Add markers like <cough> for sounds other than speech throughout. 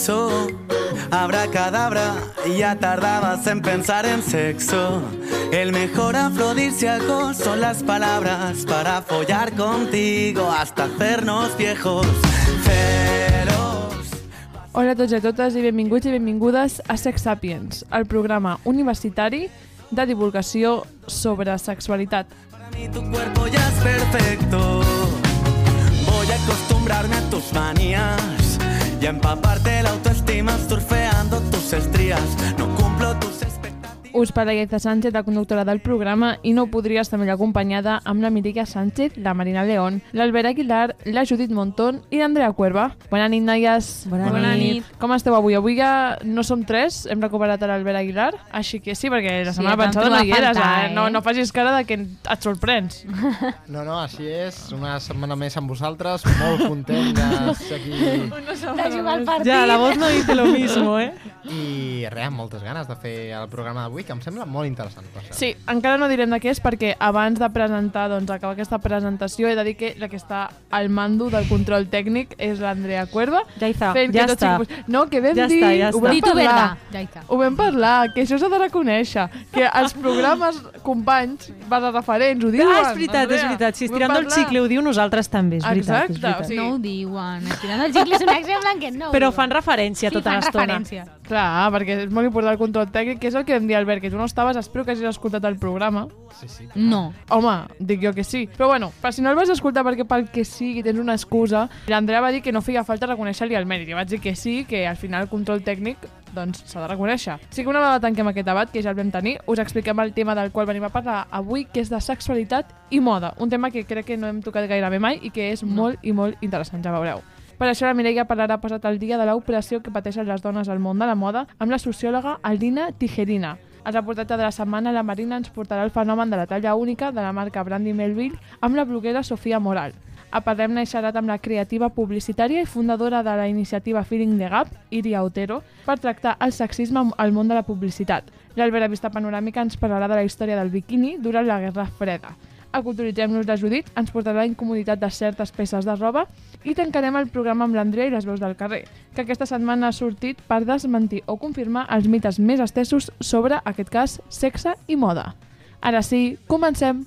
sexo. Abracadabra, ya tardabas en pensar en sexo. El mejor afrodisíaco son las palabras para follar contigo hasta hacernos viejos. Feroz. Hola a tots i a totes i benvinguts i benvingudes a Sex Sapiens, el programa universitari de divulgació sobre sexualitat. Para mí tu cuerpo ya es perfecto. Voy a acostumbrarme a tus manías y empaparte la autoestima surfeando tus estrías. Us parla Gaita Sánchez, la conductora del programa, i no podria estar millor acompanyada amb la Mírica Sánchez, la Marina León, l'Albert Aguilar, la Judit Montón i l'Andrea Cuerva. Bona nit, noies. Bona Bona nit. nit. Com esteu avui? Avui ja no som tres, hem recuperat a l'Albert Aguilar, així que sí, perquè la Sí, setmana et vam passada no hi eres, faltar, eh? No, eh? no facis cara de que et sorprens. <laughs> No, no, així és. Una setmana més amb vosaltres. Molt content de ser aquí. <laughs> De jugar al partit. Ja, la voz no dice lo mismo, eh? <laughs> I res, amb moltes ganes de fer el programa d'avui, que em sembla molt interessant. Per cert. Sí, encara no direm de què és perquè abans de presentar, doncs, acabar aquesta presentació, he de dir que la que està al mando del control tècnic és l'Andrea Cuerva. Ja està, fent ja que tot està. pos- No, que vam Ja dir, està, ja ho està. vam tu parlar. Ja està. Ho vam parlar, que això s'ha de reconèixer, que els programes companys, barra referents, ho diuen. Ah, és veritat, és Andrea. veritat. Si estirant el parlar. xicle ho diu, nosaltres també, és veritat. Exacte, és veritat. o sigui- No ho diuen. Tirant el xicle és un exemple en què no ho Però fan referència sí, tota fan l'estona. referència. Clar, perquè és molt important el control tècnic, que és el que vam dir, Albert, que tu no estaves, espero que hagis escoltat el programa. Sí, sí. No. Home, dic jo que sí. Però bueno, per si no el vas escoltar perquè pel que sigui tens una excusa, l'Andrea va dir que no feia falta reconèixer-li el mèrit. I vaig dir que sí, que al final el control tècnic doncs s'ha de reconèixer. Sí que una vegada tanquem aquest debat, que ja el vam tenir, us expliquem el tema del qual venim a parlar avui, que és de sexualitat i moda. Un tema que crec que no hem tocat gairebé mai i que és molt i molt interessant, ja veureu. Per això la Mireia parlarà passat el dia de l'opressió que pateixen les dones al món de la moda amb la sociòloga Aldina Tijerina. Al reportatge de la setmana, la Marina ens portarà el fenomen de la talla única de la marca Brandy Melville amb la bloguera Sofia Moral. A Parlem naixerat amb la creativa publicitària i fundadora de la iniciativa Feeling the Gap, Iria Otero, per tractar el sexisme al món de la publicitat. L'Albert a Vista Panoràmica ens parlarà de la història del biquini durant la Guerra Freda. A Culturitzem-nos la Judit ens portarà la incomoditat de certes peces de roba i tancarem el programa amb l'Andrea i les veus del carrer, que aquesta setmana ha sortit per desmentir o confirmar els mites més estesos sobre, aquest cas, sexe i moda. Ara sí, comencem!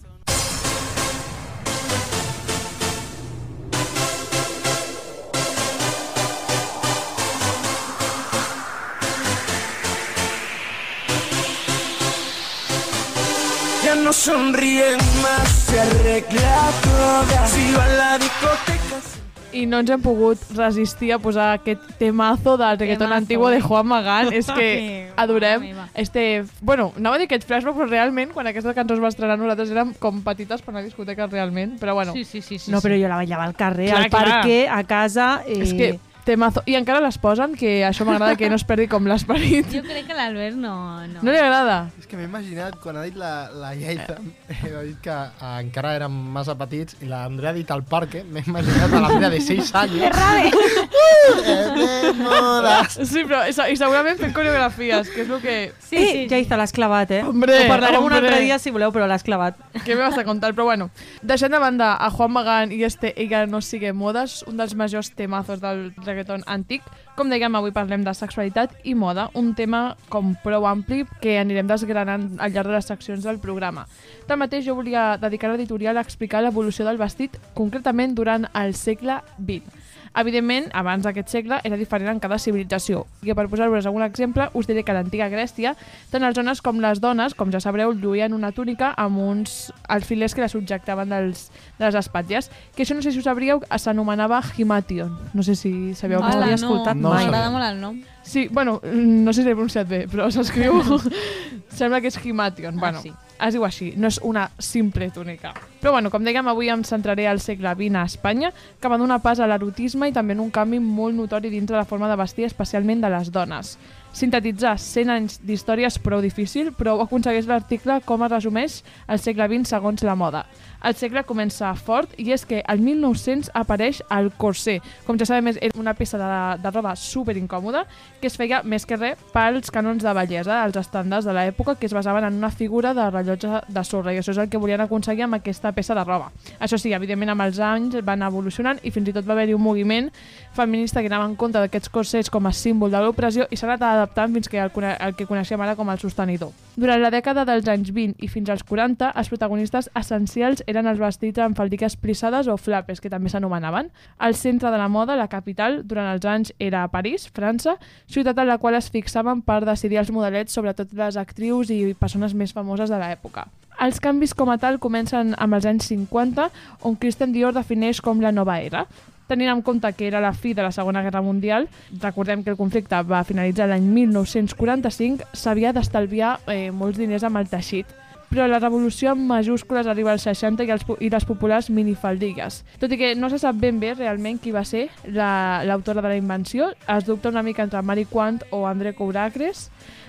No sonríen más, se arregla toda. Si va a la discoteca. I no ens hem pogut resistir a posar aquest temazo del reggaeton Temazo, antiguo de? Juan Magán. És que adorem este... Bueno, anava a dir aquest flashback, però realment, quan aquesta cançó es va estrenar, nosaltres érem com petites per anar a discoteques realment. Però bueno, Sí, sí, sí. sí No, però jo la ballava al carrer, Clar, al clar. parque, a casa... Eh... és que temazo. I encara les posen, que això m'agrada que no es perdi com l'esperit. Jo crec que l'Albert no... No, No li agrada? És que m'he imaginat, quan ha dit la, la Lleida, <laughs> ha dit que eh, encara érem massa petits, i l'Andrea ha dit al parque, m'he imaginat a l'Andrea de 6 anys. <laughs> Eh, de moda. Sí, però i se- i segurament fent coreografies, que és el que... Sí, eh, sí. ja hizo, l'has clavat, eh? Hombre, Ho parlarem un hombre. altre dia, si voleu, però l'has clavat. Què me vas a contar? Però bueno, deixant de banda a Juan Magán i este Ella no sigue modes, un dels majors temazos del reggaeton antic, com dèiem, avui parlem de sexualitat i moda, un tema com prou ampli que anirem desgranant al llarg de les seccions del programa. Tanmateix, jo volia dedicar l'editorial a explicar l'evolució del vestit, concretament durant el segle XX. Evidentment, abans d'aquest segle era diferent en cada civilització. I per posar-vos algun exemple, us diré que a l'antiga Grècia, tant els homes com les dones, com ja sabreu, lluïen una túnica amb uns alfilers que la subjectaven dels, de les espatlles, que això no sé si ho sabríeu, s'anomenava himation. No sé si l'havia Hola, volia. no, escoltat No mai. M'agrada molt el nom. Sí, bueno, no sé si l'he pronunciat bé, però s'escriu... <laughs> Sembla que és himation. Bueno, sí. Es diu així, no és una simple túnica. Però bueno, com dèiem, avui em centraré al segle XX a Espanya, que va donar pas a l'erotisme i també en un canvi molt notori dins de la forma de vestir, especialment de les dones. Sintetitzar 100 anys d'història és prou difícil, però ho aconsegueix l'article com es resumeix el segle XX segons la moda. El segle comença fort i és que al 1900 apareix el corsé. Com ja sabem, és una peça de, de roba super incòmoda que es feia més que res pels canons de bellesa, els estàndards de l'època que es basaven en una figura de rellotge de sorra i això és el que volien aconseguir amb aquesta peça de roba. Això sí, evidentment amb els anys van evolucionant i fins i tot va haver-hi un moviment feminista que anava en compte d'aquests corsets com a símbol de l'opressió i s'ha anat adaptant fins que el, el que coneixem ara com el sostenidor. Durant la dècada dels anys 20 i fins als 40, els protagonistes essencials eren els vestits amb faldiques plissades o flapes, que també s'anomenaven. El centre de la moda, la capital, durant els anys era París, França, ciutat en la qual es fixaven per decidir els modelets, sobretot les actrius i persones més famoses de l'època. Els canvis com a tal comencen amb els anys 50, on Christian Dior defineix com la nova era. Tenint en compte que era la fi de la Segona Guerra Mundial, recordem que el conflicte va finalitzar l'any 1945, s'havia d'estalviar eh, molts diners amb el teixit però la revolució en majúscules arriba als 60 i, els, i les populars minifaldigues. Tot i que no se sap ben bé realment qui va ser l'autora la, de la invenció, es dubta una mica entre Marie Quant o André Couracres.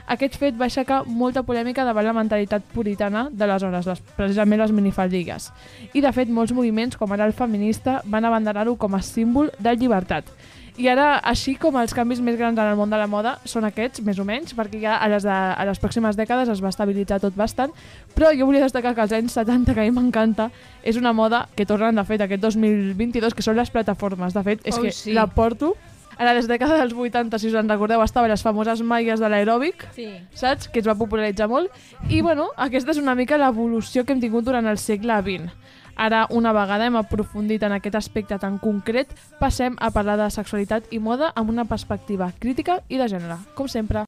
Aquest fet va aixecar molta polèmica davant la mentalitat puritana de les hores, les, precisament les minifaldigues. I de fet, molts moviments, com ara el feminista, van abandonar-ho com a símbol de llibertat. I ara, així com els canvis més grans en el món de la moda són aquests, més o menys, perquè ja a les, de, a les pròximes dècades es va estabilitzar tot bastant, però jo volia destacar que als anys 70, que a mi m'encanta, és una moda que tornen, de fet, aquest 2022, que són les plataformes. De fet, és Oh, que sí. la porto a la dècada dels 80, si us en recordeu, estaven les famoses malles de l'aeròbic, Sí. saps? Que es va popularitzar molt. I, bueno, aquesta és una mica l'evolució que hem tingut durant el segle XX. Ara, una vegada hem aprofundit en aquest aspecte tan concret, passem a parlar de sexualitat i moda amb una perspectiva crítica i de gènere, com sempre.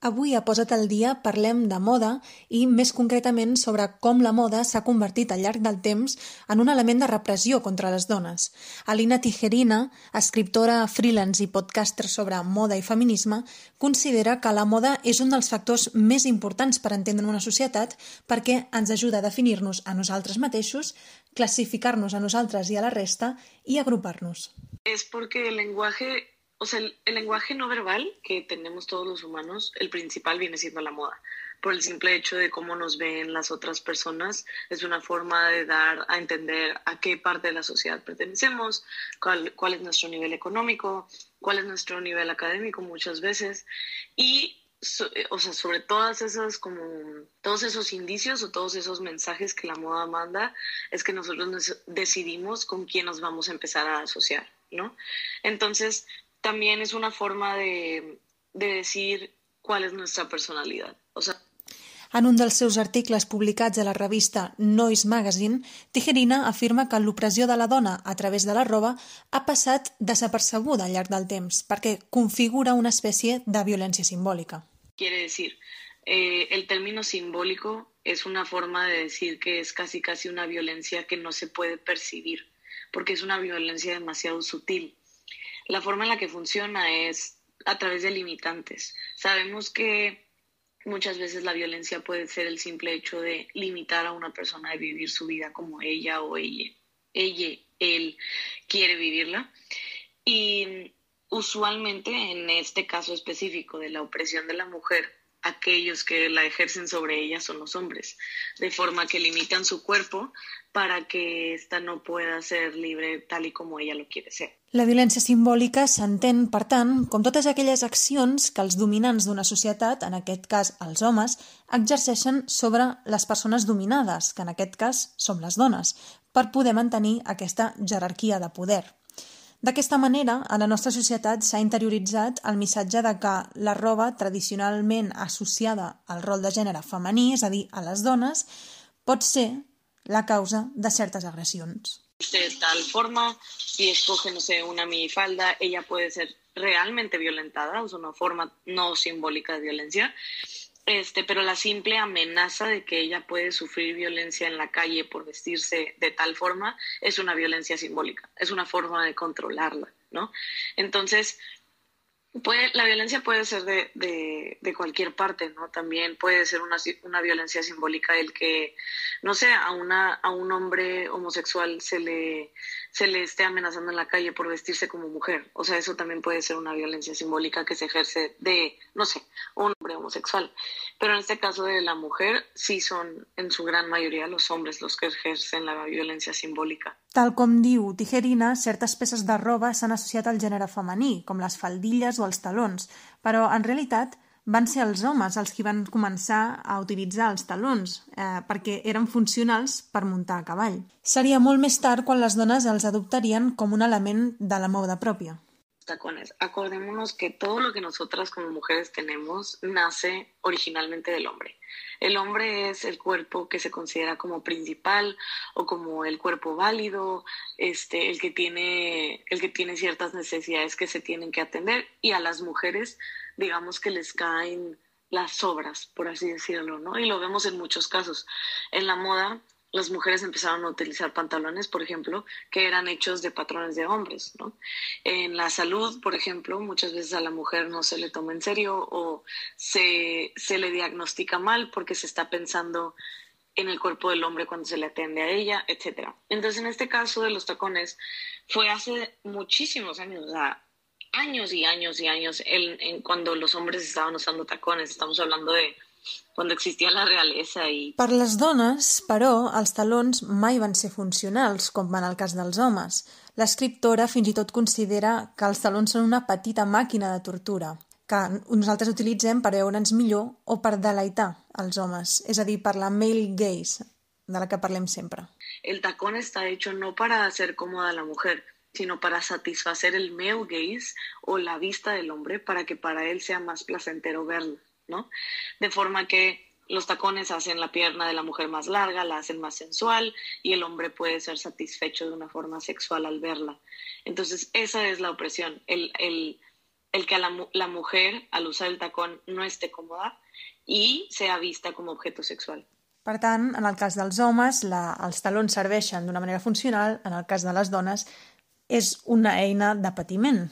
Avui a Posa't al dia parlem de moda i més concretament sobre com la moda s'ha convertit al llarg del temps en un element de repressió contra les dones. Alina Tijerina, escriptora freelance i podcaster sobre moda i feminisme, considera que la moda és un dels factors més importants per entendre una societat perquè ens ajuda a definir-nos a nosaltres mateixos, classificar-nos a nosaltres i a la resta i agrupar-nos. es porque el lenguaje, o sea, el, lenguaje no verbal que tenemos todos los humanos, el principal viene siendo la moda. Por el simple hecho de cómo nos ven las otras personas, es una forma de dar a entender a qué parte de la sociedad pertenecemos, cuál, cuál es nuestro nivel económico, cuál es nuestro nivel académico muchas veces. Y eh, o sea, sobre todas esas como todos esos indicios o todos esos mensajes que la moda manda, es que nosotros nos decidimos con quién nos vamos a empezar a asociar, ¿no? Entonces, también es una forma de, de decir cuál es nuestra personalidad. O sea, En un dels seus articles publicats a la revista Noise Magazine, Tijerina afirma que l'opressió de la dona a través de la roba ha passat desapercebuda al llarg del temps, perquè configura una espècie de violència simbòlica. quiere decir, eh, el término simbólico es una forma de decir que es casi casi una violencia que no se puede percibir, porque es una violencia demasiado sutil. La forma en la que funciona es a través de limitantes. Sabemos que muchas veces la violencia puede ser el simple hecho de limitar a una persona de vivir su vida como ella o ella, ella, él quiere vivirla. Y usualmente en este caso específico de la opresión de la mujer, aquellos que la ejercen sobre ella son los hombres, de forma que limitan su cuerpo para que ésta no pueda ser libre tal y como ella lo quiere ser. La violència simbòlica s'entén, per tant, com totes aquelles accions que els dominants d'una societat, en aquest cas els homes, exerceixen sobre les persones dominades, que en aquest cas som les dones, per poder mantenir aquesta jerarquia de poder. D'aquesta manera, a la nostra societat s'ha interioritzat el missatge de que la roba tradicionalment associada al rol de gènere femení, és a dir, a les dones, pot ser la causa de certes agressions. de tal forma, si escoge, no sé, una minifalda, ella puede ser realmente violentada, o sea, una forma no simbólica de violencia. Este, pero la simple amenaza de que ella puede sufrir violencia en la calle por vestirse de tal forma es una violencia simbólica, es una forma de controlarla, ¿no? Entonces, puede, la violencia puede ser de, de, de cualquier parte, ¿no? También puede ser una, una violencia simbólica el que, no sé, a, una, a un hombre homosexual se le, se le esté amenazando en la calle por vestirse como mujer. O sea, eso también puede ser una violencia simbólica que se ejerce de, no sé, un hombre homosexual. Pero en este caso de la mujer, sí son en su gran mayoría los hombres los que ejercen la violencia simbólica. Tal com diu Tijerina, certes peces de roba s'han associat al gènere femení, com les faldilles o els talons, però en realitat van ser els homes els qui van començar a utilitzar els talons, eh, perquè eren funcionals per muntar a cavall. Seria molt més tard quan les dones els adoptarien com un element de la moda pròpia. Tacones. Acordémonos que todo lo que nosotras como mujeres tenemos nace originalmente del hombre. El hombre es el cuerpo que se considera como principal o como el cuerpo válido, este, el que tiene, el que tiene ciertas necesidades que se tienen que atender y a las mujeres, digamos que les caen las sobras, por así decirlo, ¿no? Y lo vemos en muchos casos. En la moda, las mujeres empezaron a utilizar pantalones, por ejemplo, que eran hechos de patrones de hombres, ¿no? En la salud, por ejemplo, muchas veces a la mujer no se le toma en serio o se, se le diagnostica mal porque se está pensando en el cuerpo del hombre cuando se le atiende a ella, etcétera. Entonces, en este caso de los tacones, fue hace muchísimos años, o sea, años y años y años, el- en cuando los hombres estaban usando tacones. Estamos hablando de cuando existía la realeza y Per les dones, però, els talons mai van ser funcionals, com en el cas dels homes. L'escriptora fins i tot considera que els talons són una petita màquina de tortura, que nosaltres utilitzem per veure'ns millor o per deleitar els homes, és a dir, per la male gaze, de la que parlem sempre. el tacón está hecho no para hacer cómoda a la mujer, sino para satisfacer el male gaze o la vista del hombre para que para él sea más placentero verlo, ¿no? De forma que los tacones hacen la pierna de la mujer más larga, la hacen más sensual y el hombre puede ser satisfecho de una forma sexual al verla. Entonces, esa es la opresión, el, el, el que la, la mujer, al usar el tacón, no esté cómoda y sea vista como objeto sexual. Per tant, en el cas dels homes, la, els talons serveixen d'una manera funcional, en el cas de les dones, és una eina de patiment.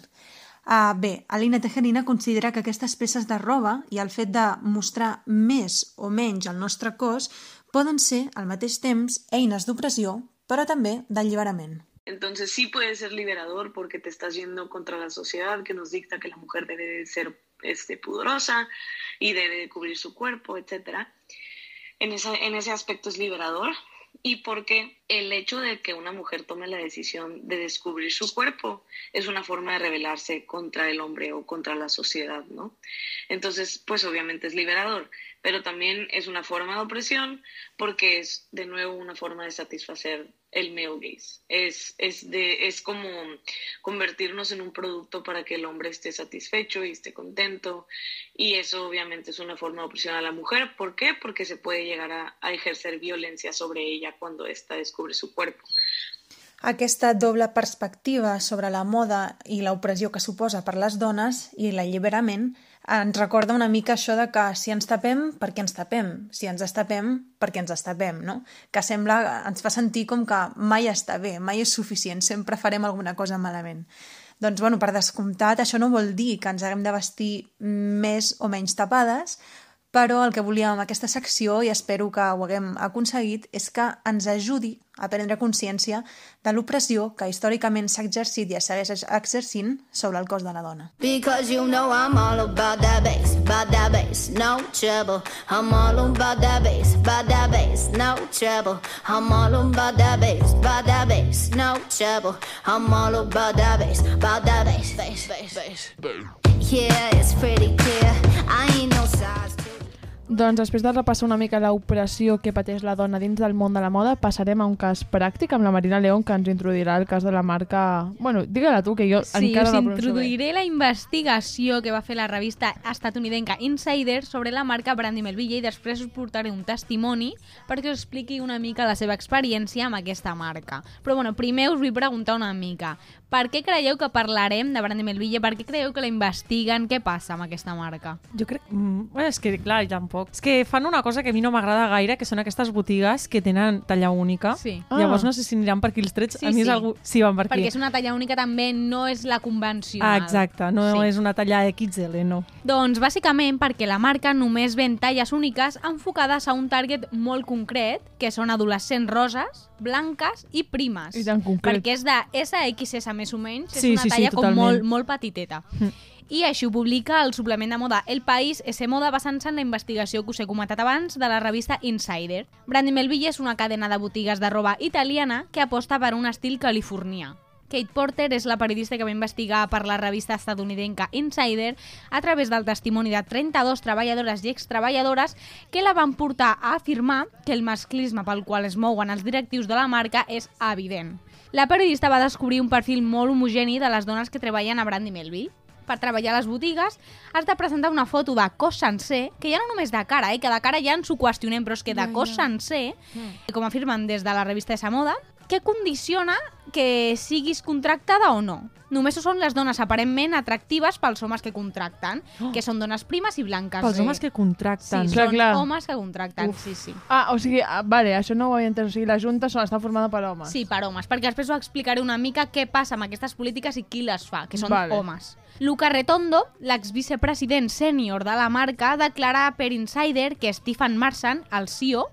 Uh, bé, Alina Tejerina considera que aquestes peces de roba i el fet de mostrar més o menys el nostre cos poden ser, al mateix temps, eines d'opressió, però també d'alliberament. Entonces sí puede ser liberador porque te estás yendo contra la sociedad que nos dicta que la mujer debe de ser este, pudorosa y debe de cubrir su cuerpo, etc. En, esa, en ese aspecto es liberador y porque el hecho de que una mujer tome la decisión de descubrir su cuerpo es una forma de rebelarse contra el hombre o contra la sociedad, ¿no? Entonces, pues obviamente es liberador, pero también es una forma de opresión porque es de nuevo una forma de satisfacer el male gaze. Es, es, de, es como convertirnos en un producto para que el hombre esté satisfecho y esté contento. Y eso obviamente es una forma de opresión a la mujer. ¿Por qué? Porque se puede llegar a, ejercer violencia sobre ella cuando ésta descubre su cuerpo. Aquesta doble perspectiva sobre la moda i l'opressió que suposa per les dones i l'alliberament ens recorda una mica això de que si ens tapem, per què ens tapem? Si ens estapem, per què ens estapem, no? Que sembla, ens fa sentir com que mai està bé, mai és suficient, sempre farem alguna cosa malament. Doncs, bueno, per descomptat, això no vol dir que ens haguem de vestir més o menys tapades, però el que volíem amb aquesta secció, i espero que ho haguem aconseguit, és que ens ajudi a prendre consciència de l'opressió que històricament s'ha exercit i es segueix exercint sobre el cos de la dona. Because you know I'm all about that bass, about that bass, no trouble. I'm all about that bass, about that bass, no trouble. I'm all about that bass, about that bass, no trouble. I'm all about that bass, about that bass, bass, bass, bass. Yeah, it's pretty clear. I ain't no size. Doncs després de repassar una mica l'opressió que pateix la dona dins del món de la moda, passarem a un cas pràctic amb la Marina León, que ens introduirà el cas de la marca... Bueno, digue-la tu, que jo Sí, encara no la pronuncio introduiré la investigació que va fer la revista estatunidenca Insider sobre la marca Brandy Melville i després us portaré un testimoni perquè us expliqui una mica la seva experiència amb aquesta marca. Però bueno, primer us vull preguntar una mica. Per què creieu que parlarem de Brandy Melville? Per què creieu que la investiguen? Què passa amb aquesta marca? Jo crec... Mm, és que, clar, tampoc. És que fan una cosa que a mi no m'agrada gaire, que són aquestes botigues que tenen talla única. Sí. Ah. Llavors no sé si aniran per aquí els trets. Sí, a mi és sí. algú... Sí, van per aquí. Perquè és una talla única també, no és la Ah, convencional. exacte, no Sí. és una talla XL, no. Doncs bàsicament perquè la marca només ven talles úniques enfocades a un target molt concret, que són adolescents roses, blanques i primes. I tan concret. Perquè és de SXS més o menys, Sí, és una sí, sí, talla com totalment. molt, molt petiteta. I així ho publica el suplement de moda El País, S Moda, basant-se en la investigació que us he comentat abans de la revista Insider. Brandy Melville és una cadena de botigues de roba italiana que aposta per un estil californià. Kate Porter és la periodista que va investigar per la revista estadounidenca Insider a través del testimoni de 32 treballadores i extreballadores que la van portar a afirmar que el masclisme pel qual es mouen els directius de la marca és evident. La periodista va descobrir un perfil molt homogeni de les dones que treballen a Brandy Melville. Per treballar a les botigues has de presentar una foto de cos sencer, que ja no només de cara, eh, que de cara ja ens ho qüestionem, però és que de cos sencer, com afirmen des de la revista Esa Moda, què condiciona que siguis contractada o no? Només ho són les dones aparentment atractives pels homes que contracten, que són dones primes i blanques. Pels eh? homes que contracten. Sí, Clar, són clar. homes que contracten, sí, sí. Ah, o sigui, ah, vale, això no ho havia entès. O sigui, la Junta so- està formada per homes. Sí, per homes, perquè després ho explicaré una mica què passa amb aquestes polítiques i qui les fa, que són Vale. homes. Luca Retondo, l'exvicepresident sènior de la marca, declara per Insider que Stephen Marsan, el CEO,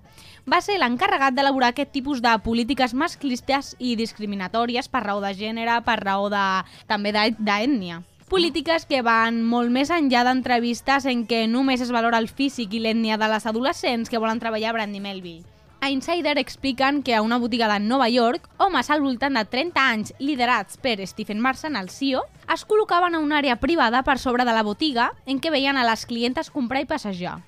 va ser l'encarregat d'elaborar aquest tipus de polítiques masclistes i discriminatòries per raó de gènere, per raó de, també d'ètnia. Polítiques que van molt més enllà d'entrevistes en què només es valora el físic i l'ètnia de les adolescents que volen treballar a Brandy Melville. A Insider expliquen que a una botiga de Nova York, homes al voltant de 30 anys liderats per Stephen Marsan, el CEO, es col·locaven a una àrea privada per sobre de la botiga en què veien a les clientes comprar i passejar.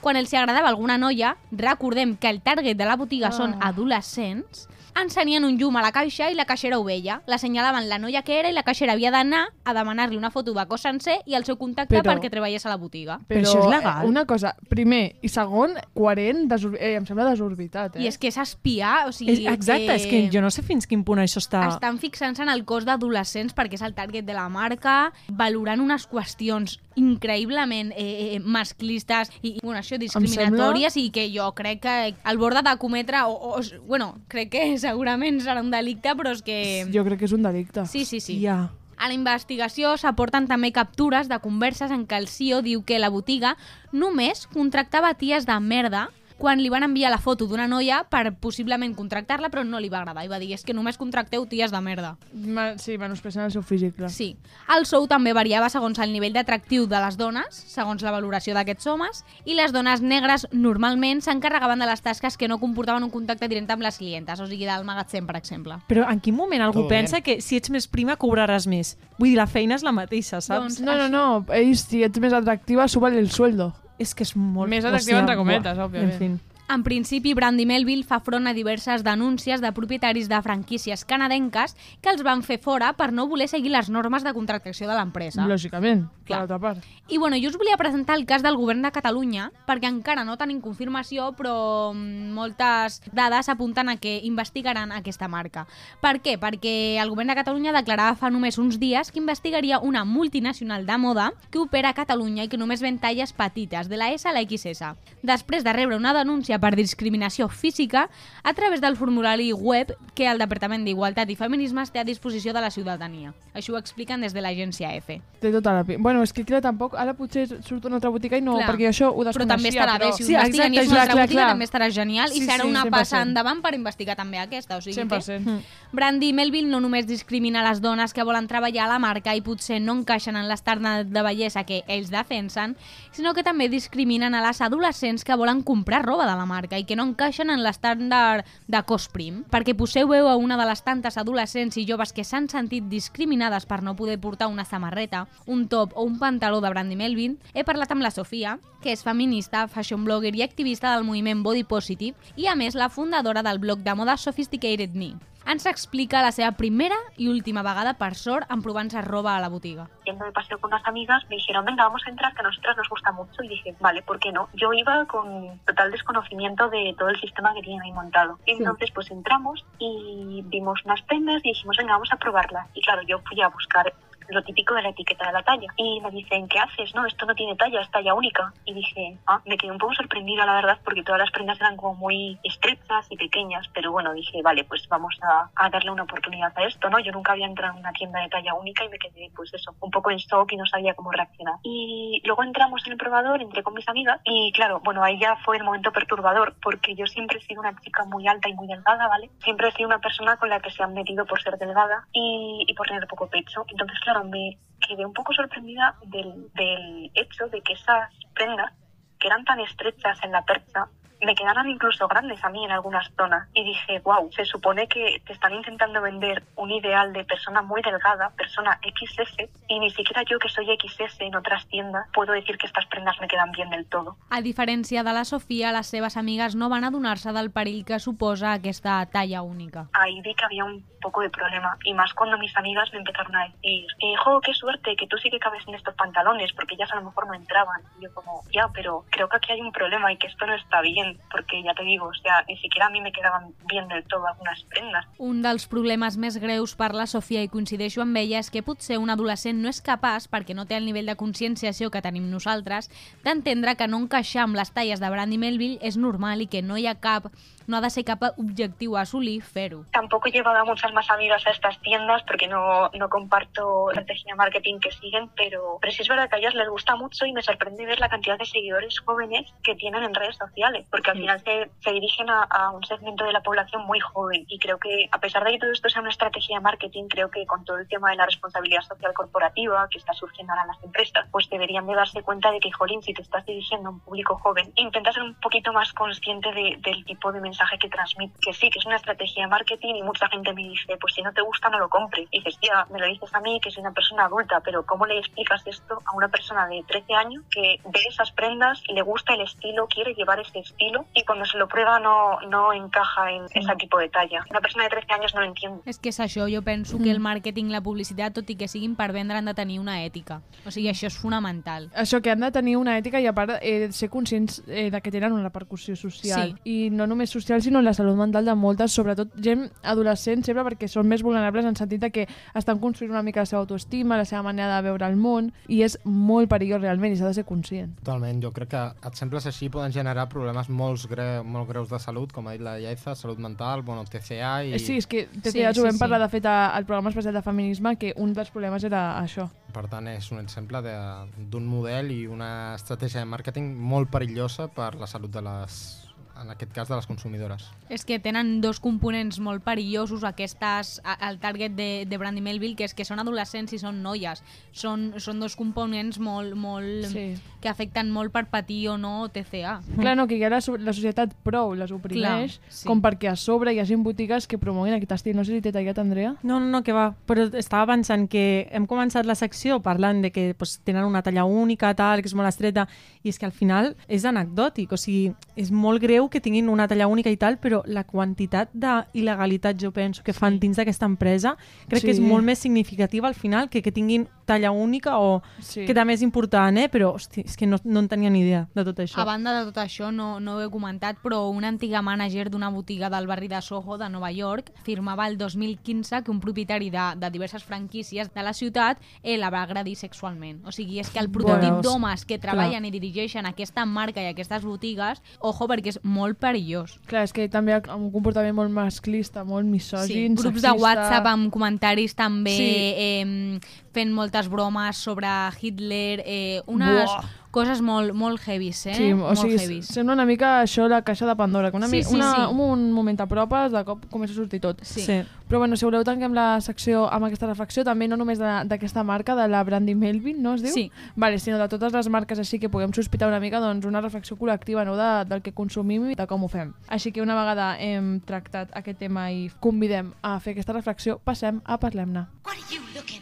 Quan els agradava alguna noia, recordem que el target de la botiga són adolescents, encenien un llum a la caixa i la caixera ho veia. La senyalaven la noia que era i la caixera havia d'anar a demanar-li una foto de cos sencer i el seu contacte Però- perquè treballés a la botiga. Però, això és legal? eh, Una cosa, primer i segon, coherent, desor... eh, em sembla desorbitat, eh? I és que és espiar, o sigui... És, exacte, és que jo no sé fins quin punt això està... estan fixant-se en el cos d'adolescents perquè és el target de la marca, valorant unes qüestions increïblement eh, eh, masclistes i, i bueno, això, discriminatòries i que jo crec que al bord de cometre, o, o, bueno, crec que <laughs> segurament serà un delicte, però és que... Jo crec que és un delicte. Sí, sí, sí. Ja. A la investigació s'aporten també captures de converses en què el CEO diu que la botiga només contractava ties de merda quan li van enviar la foto d'una noia per possiblement contractar-la, però no li va agradar. I va dir, és que només contracteu ties de merda. Ma sí, menospreciant el seu físic, clar. Sí. El sou també variava segons el nivell d'atractiu de les dones, segons la valoració d'aquests homes, i les dones negres normalment s'encarregaven de les tasques que no comportaven un contacte directe amb les clientes, o sigui, del magatzem, per exemple. Però en quin moment algú Todo pensa que si ets més prima cobraràs més? Vull dir, la feina és la mateixa, saps? Doncs- No, no, no. Ells, si ets més atractiva, súbale el sueldo. És que és molt... Més sigui, entre cometes, òbviament. En fin. En principi, Brandy Melville fa front a diverses denúncies de propietaris de franquícies canadenques que els van fer fora per no voler seguir les normes de contractació de l'empresa. Lògicament, Clar. l'altra part. I bueno, jo us volia presentar el cas del govern de Catalunya, perquè encara no tenim confirmació, però mm, moltes dades apunten a que investigaran aquesta marca. Per què? Perquè el govern de Catalunya declarava fa només uns dies que investigaria una multinacional de moda que opera a Catalunya i que només ven talles petites, de la S a la XS. Després de rebre una denúncia per discriminació física a través del formulari web que el Departament d'Igualtat i Feminismes té a disposició de la ciutadania. Això ho expliquen des de l'agència EFE. Té tota la... pi- Bueno, és que clar, tampoc... Ara potser surt una altra botiga i no... Clar. perquè això ho Però desconeixia. també estarà bé, si ho Sí, investiguen i exacte, és una altra clar, botiga, clar. també estarà genial Sí, i serà sí, una 100%. passa endavant per investigar també aquesta. O sigui 100%. que Brandy Melville no només discrimina les dones que volen treballar a la marca i potser no encaixen en l'estàndard de bellesa que ells defensen, sinó que també discriminen a les adolescents que volen comprar roba de la marca i que no encaixen en l'estàndard de cos prim. Perquè poseu veu a una de les tantes adolescents i joves que s'han sentit discriminades per no poder portar una samarreta, un top o un pantaló de Brandy Melville, he parlat amb la Sofia, que és feminista, fashion blogger i activista del moviment Body Positive i, a més, la fundadora del blog de moda Sophisticated Me. Ens explica la seva primera i última vegada, per sort, en provant-se roba a la botiga. yendo de paseo con unas amigas, me dijeron, venga, vamos a entrar, que a nosotras nos gusta mucho. Y dije, vale, ¿por qué no? Yo iba con total desconocimiento de todo el sistema que tienen ahí montado. Entonces, pues entramos y vimos unas prendas y dijimos, venga, vamos a probarlas. Y claro, yo fui a buscar lo típico de la etiqueta de la talla. Y me dicen, ¿qué haces? No, esto no tiene talla, es talla única. Y dije, ah, me quedé un poco sorprendida, la verdad, porque todas las prendas eran como muy estrechas y pequeñas. Pero bueno, dije, vale, pues vamos a, a darle una oportunidad a esto, ¿no? Yo nunca había entrado en una tienda de talla única y me quedé, pues eso, un poco en shock y no sabía cómo reaccionar. Y luego entramos en el probador, entré con mis amigas y claro, bueno, ahí ya fue el momento perturbador porque yo siempre he sido una chica muy alta y muy delgada, ¿vale? Siempre he sido una persona con la que se han metido por ser delgada y, y por tener poco pecho. Entonces, claro, me quedé un poco sorprendida del, del hecho de que esas prendas, que eran tan estrechas en la percha, me quedaran incluso grandes a mí en algunas zonas. Y dije, wow, se supone que te están intentando vender un ideal de persona muy delgada, persona XS, y ni siquiera yo que soy XS en otras tiendas puedo decir que estas prendas me quedan bien del todo. A diferència de la Sofia, les seves amigues no van adonar-se del perill que suposa aquesta talla única. ahí vi que había un poco de problema y más cuando mis amigas me empezaron a decir hijo qué suerte que tú sí que cabes en estos pantalones porque ellas a lo mejor no entraban y yo como ya pero creo que aquí hay un problema y que esto no está bien porque ya te digo o sea ni siquiera a mí me quedaban bien del todo algunas prendas. Un dels problemes més greus per la Sofia, i coincideixo amb ella, és que potser un adolescent no és capaç, perquè no té el nivell de conscienciació que tenim nosaltres, d'entendre que no encaixar amb les talles de Brandy Melville és normal i que no hi ha cap, no ha de ser cap objectiu a assolir fer-ho. tampoco he llevado a muchas más amigas a estas tiendas porque no, no comparto la estrategia marketing que siguen, pero, pero sí es verdad que a ellas les gusta mucho y me sorprende ver la cantidad de seguidores jóvenes que tienen en redes sociales, porque al final se, se dirigen a, a un segmento de la población muy joven y creo que a pesar de que todo esto sea una estrategia de marketing, creo que con todo el tema de la responsabilidad social corporativa que está surgiendo ahora en las empresas, pues deberían de darse cuenta de que, jolín, si te estás dirigiendo a un público joven, intenta ser un poquito más consciente de- del tipo de mensaje que transmite, que sí, que es una estrategia de marketing y mucha gente me dice, pues si no te gusta no lo compres. Y dices, tía, me lo dices a mí que soy una persona adulta, pero ¿cómo le explicas esto a una persona de 13 años que ve esas prendas, le gusta el estilo, quiere llevar ese estilo y cuando se lo prueba no, no encaja en ese tipo de talla? Una persona de 13 años no lo entiende. És que és això, jo penso que el màrqueting, la publicitat, tot i que siguin per vendre, han de tenir una ètica. O sigui, això és fonamental. Això que han de tenir una ètica i a part eh, ser conscients eh, de que tenen una repercussió social. I no només social, sinó en la salut mental de moltes, sobretot gent adolescent, sempre perquè són més vulnerables en sentit de que estan construint una mica la seva autoestima, la seva manera de veure el món, i és molt perillós realment i s'ha de ser conscient. Totalment, jo crec que exemples així poden generar problemes molt, gre molt greus de salut, com ha dit la Iaiza, salut mental, bueno, TCA i... Sí, és que TCA Sí, sí, ho sí, vam sí. parlar de fet al programa especial de feminisme que un dels problemes era això. Per tant, és un exemple de- d'un model i una estratègia de màrqueting molt perillosa per la salut de les, en aquest cas, de les consumidores. És que tenen dos components molt perillosos aquestes, el target de, de Brandy Melville, que és que són adolescents i són noies. Són, són dos components molt, molt Sí. que afecten molt per patir o no TCA. Clar, no, que ja la, la societat prou les oprimeix, Clar, sí. com perquè a sobre hi hagi botigues que promoguin aquest estil. No sé si t'he tallat, Andrea. No, no, no, que va. Però estava pensant que hem començat la secció parlant de que pues, tenen una talla única, tal, que és molt estreta, i és que al final és anecdòtic. O sigui, és molt greu que tinguin una talla única i tal, però la quantitat d'il·legalitat, jo penso, que fan dins d'aquesta empresa, crec que és Sí. molt més significativa al final que que tinguin talla única o Sí. que també és important, eh? Però, hosti, és que no, no en tenia ni idea de tot això. A banda de tot això, no, no ho he comentat, però una antiga mànager d'una botiga del barri de Soho, de Nova York, afirmava el 2015 que un propietari de, de diverses franquícies de la ciutat eh, la va agredir sexualment. O sigui, és que el prototip Veus? d'homes que treballen i dirigeixen aquesta marca i aquestes botigues, ojo, perquè és molt perillós. Clar, és que també amb un comportament molt masclista, molt misògin, grups sexista... de WhatsApp amb comentaris també Sí. eh, fent moltes bromes sobre Hitler, eh, unes Buah. Coses molt, molt heavies, eh? Sí, o molt sigui, heavies. sembla una mica això la caixa de Pandora, que una, Sí, mi- sí, una, sí. un moment t'apropes, de cop comença a sortir tot. Sí. Sí. Però bueno, si voleu tanquem la secció amb aquesta reflexió, també no només de- d'aquesta marca, de la Brandy Melville, no es diu? Sí. Vale, sinó de totes les marques així que puguem sospitar una mica, doncs una reflexió col·lectiva no? de, del que consumim i de com ho fem. Així que una vegada hem tractat aquest tema i convidem a fer aquesta reflexió, passem a Parlem-ne. What are you looking